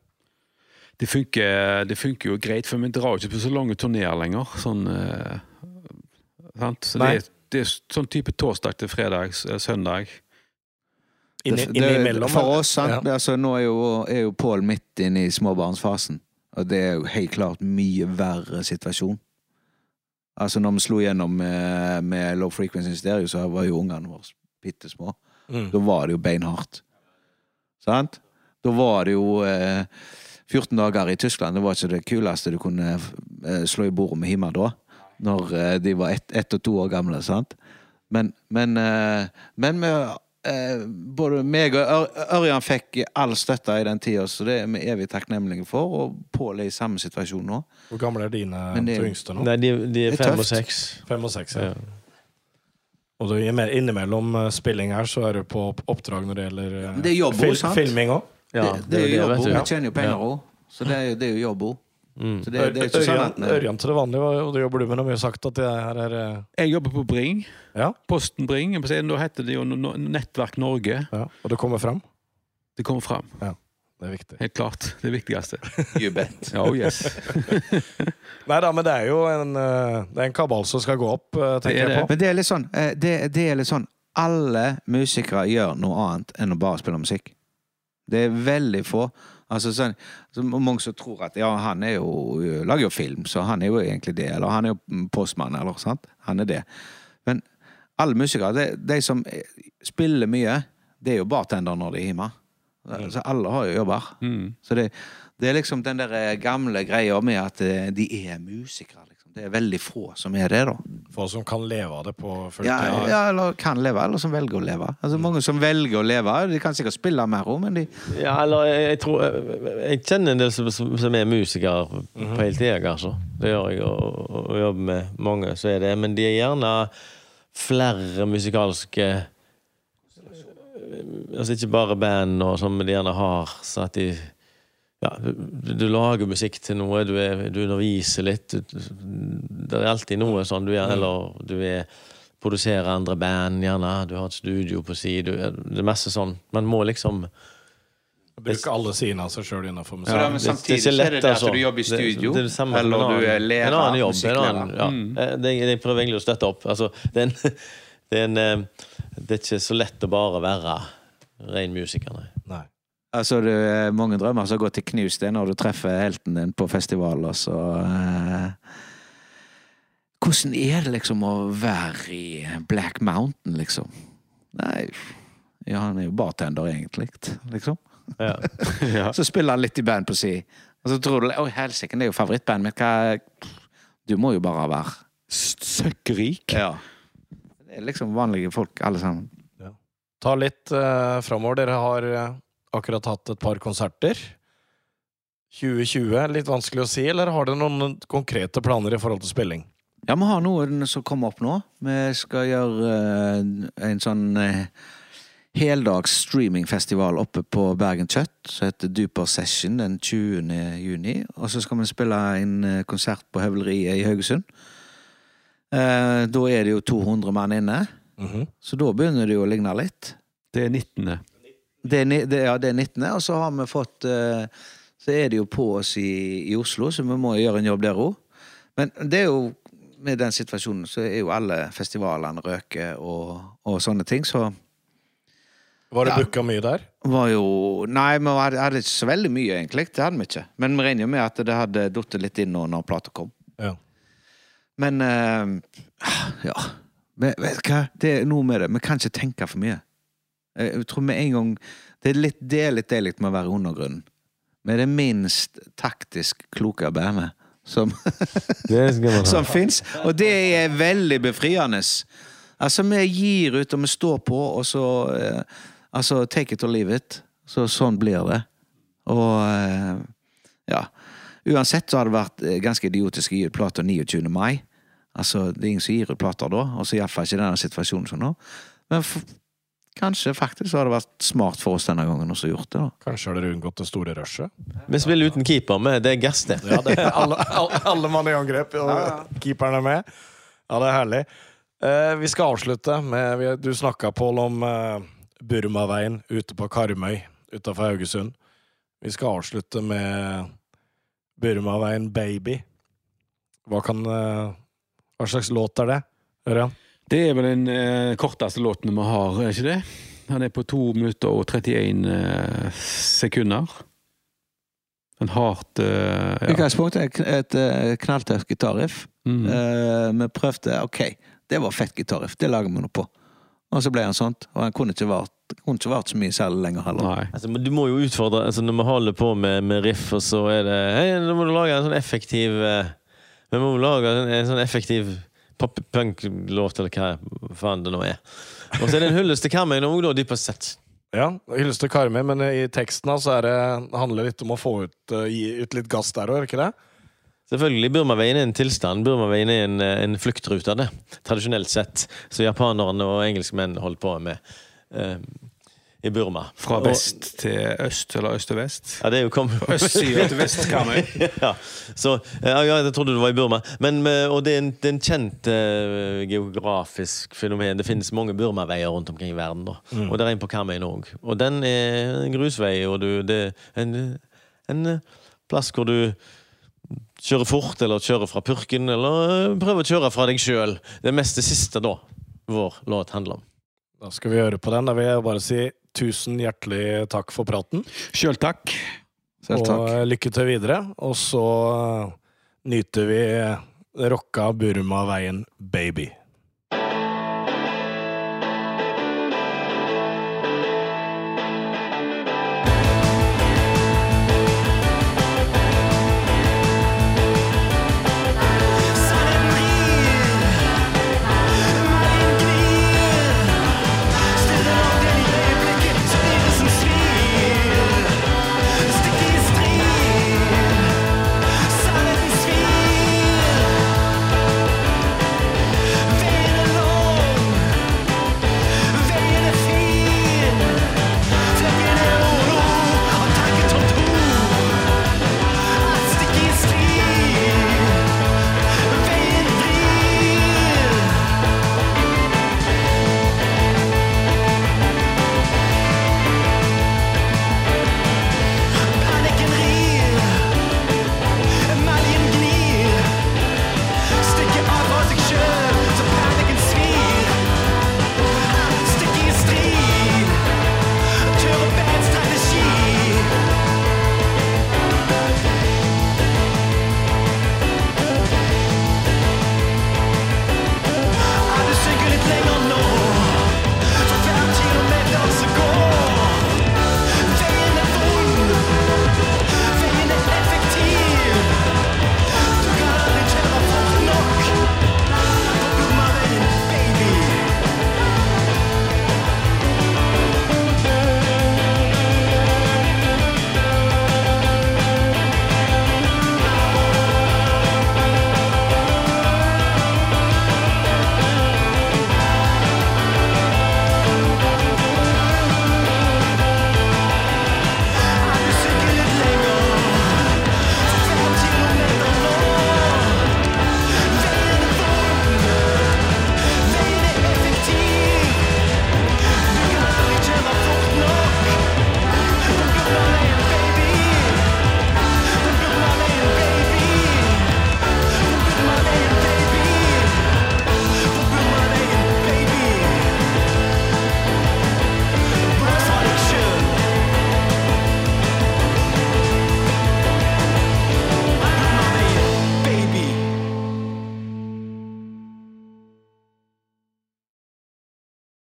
det, funker, det funker jo greit, for vi drar jo ikke på så lange turneer lenger. Sånn eh, sant? Så det, er- det er sånn type torsdag til fredag, søndag. Inni, innimellom? For oss, sant? Ja. Altså, nå er jo, er jo Pål midt inne i småbarnsfasen. Og det er jo helt klart mye verre situasjon. Altså, når vi slo gjennom med, med Low Frequency Stereo, så var jo ungene våre bitte små. Mm. Da var det jo beinhardt. Sant? Da var det jo eh, 14 dager i Tyskland. Det var ikke det kuleste du kunne eh, slå i bordet med hjemme da. Når eh, de var ett ett og to år gamle. sant? Men, men, eh, men vi eh, både meg og Ørjan fikk all støtte i den tida, så det er vi evig takknemlige for. Og Pål er i samme situasjon nå. Hvor gamle er dine det- to yngste nå? Nei, de, de er er fem og seks. Fem og seks, ja. Ja. Og du, innimellom eh, spilling her, så er du på oppdrag når det gjelder eh, Det er fil sant? filming òg. Ja, det, det er jo vet jobb òg. Vi tjener jo penger Ja. òg. Så det er, det er jo jobb òg. Mm. Så det, det er ikke sånn at Ørjan til det vanlige, hva det jobber du med? når har vi har sagt at det her er eh, Jeg jobber på Bring. Ja, Posten Bring. Da heter det jo Nettverk Norge. ja. Og det kommer fram? Det kommer fram. Det er viktig. Helt klart. Det viktigste. You bet. Oh yes. Nei da, men det er jo en, eh, det er en kabal som skal gå opp, tenker Det er jeg på. Men det er litt sånn eh, det, det er litt sånn Alle musikere gjør noe annet enn å bare spille musikk. Det er veldig få. Altså sånn, så Mange som tror at ja, han er jo lager jo film, så han er jo egentlig det. Eller han er jo postmann, eller sant. Han er det. Men alle musikere, de, de som eh, spiller mye, det er jo bartender når de er hjemme. Altså, alle har jo jobber. Mm. Så det, det er liksom den der gamle greia med at eh, de er musikere. Det er veldig få som er det, da. Få som kan leve av det på fulltid. Ja, ja, eller kan leve, eller som velger å leve. Altså Mange som velger å leve, de kan sikkert spille mer òg, men de Ja, eller jeg, tror Jeg kjenner en del som, som er musikere Mhm. på heltid, altså. Det gjør jeg, og, og, og jobber med mange, så er det. Men de er gjerne flere musikalske Altså ikke bare band og sånn, men de gjerne har så at de ja, du, du lager musikk til noe, du, er, du underviser litt. Du, det er alltid noe sånn du er, eller du er produserer andre band, gjerne. Du har et studio på si. Du, det er masse sånn. Man må liksom Bruke alle sidene av seg sjøl innenfor musikk. Ja, men samtidig det det er det det at altså. du jobber i studio, det er det samme eller en du er lærer, En annen jobb. En annen, ja. Eh, det, jeg prøver egentlig å støtte opp. Altså, det, er en, det, er en, eh, det er ikke så lett å bare være ren musiker, nei. Nei. Altså, du, mange drømmer som går til knus det når du treffer helten din på festival, og så eh, Hvordan er det liksom å være i Black Mountain, liksom? Nei Ja, han er jo bartender, egentlig, liksom. Ja. ja. Så spiller han litt i band på si. Og så tror du Å, helsike, det er jo favorittbandet mitt. Hva Du må jo bare være Søkkrik. Ja. Det er liksom vanlige folk, alle sammen. Ta litt uh, framover. Dere har eh, akkurat hatt et par konserter. 2020, litt vanskelig å si, eller har dere noen konkrete planer i forhold til spilling? Ja, vi har noen som kommer opp nå. Vi skal gjøre eh, en sånn uh, heldags streamingfestival oppe på Bergen Kjøtt, som heter Duper Session den 20. juni. Og så skal vi spille en eh, konsert på Høvleriet i Haugesund. Eh, da er det jo 200 mann inne, Mhm. så da begynner det jo å ligne litt. Det er 19. Det er, det, ja, det er 19., og så har vi fått eh, Så er det jo på oss i, i Oslo, så vi må gjøre en jobb der òg. Men det er jo med den situasjonen så er jo alle festivalene røke og, og sånne ting, så Var det Ja. booka mye der? var jo Nei, vi hadde, hadde ikke så veldig mye, egentlig. Det hadde vi ikke. Men vi regner jo med at det hadde datt litt inn nå når plata kom. Ja. Men uh, Ja. Men, vet du hva? Det er noe med det. Vi kan ikke tenke for mye. Jeg jeg tror med en gang Det er litt, det litt deilig med å være undergrunnen. Er det minst taktisk kloke bandet som, som fins. Og det er veldig befriende. Altså, vi gir ut, og vi står på, og så eh, Altså, take it or leave it. Så sånn blir det. Og eh, ja. Uansett så har det vært eh, ganske idiotisk å gi ut plata 29. mai. Altså, det er ingen som gir ut plater da, og så iallfall ikke i denne situasjonen som nå. Men f kanskje faktisk har det vært smart for oss denne gangen også gjort det, da. Kanskje har dere unngått det store rushet? Vi spiller uten keeper, med. det er gass, det. Ja, det er alle, alle, alle mann i angrep, og keeperen er med. Ja, det er herlig. Eh, vi skal avslutte med Du snakka, Pål, om eh, Burmaveien ute på Karmøy utafor Haugesund. Vi skal avslutte med Burmaveien Baby. Hva kan eh, Hva slags låt er det, Ørjan? Det er vel den eh, korteste låten vi har, er ikke det? Han er på 2 minutter og 31 eh, sekunder. En hardt eh, ja. Utgangspunktet er et, et eh, knalltøft gitarriff. Mm. Eh, vi prøvde OK, det var fett gitarriff, det lager vi noe på. Og så ble han sånt, og han kunne ikke vært, kunne ikke vært så mye særlig lenger heller. Nei. Altså, men du må jo utfordre altså, Når vi holder på med, med riff, og så er det Hei, nå må du lage en sånn effektiv eh, Vi må lage en, en sånn effektiv pop-punk-låt, eller hva faen det nå er. Og så er det en hyllest til Karmøy òg, da, dypest sett. Ja, hyllest til Karmøy, men i teksten så er det, handler det litt om å få ut, eh, gi ut litt gass der òg, det ikke det? Selvfølgelig, Burmaveien er en tilstand. Burmaveien er en, en fluktrute, det. Tradisjonelt sett. Så japanerne og engelskmenn holdt på med eh, i Burma. Fra Og- vest til øst, eller øst til vest. Ja, det er jo kom... Østsida til vest, Karmøy. ja, så, ja, ja, jeg trodde du var i Burma. Men, eh, og det er en, det er en kjent uh, geografisk fenomen. Det finnes mange Burmaveier rundt omkring i verden. Da. Og det er en på Karmøy òg. Og den er en grusvei, og du, det er en, en eh, plass hvor du kjører fort, eller kjører fra purken, eller eh, prøver å kjøre fra deg sjøl. Det er mest det siste da vår låt handler om. Da skal vi høre på den. Da vil jeg bare si tusen hjertelig takk for praten. Sjøl takk. Selv takk. Og eh, lykke til videre. Og så eh, nyter vi rocka Burmaveien, baby.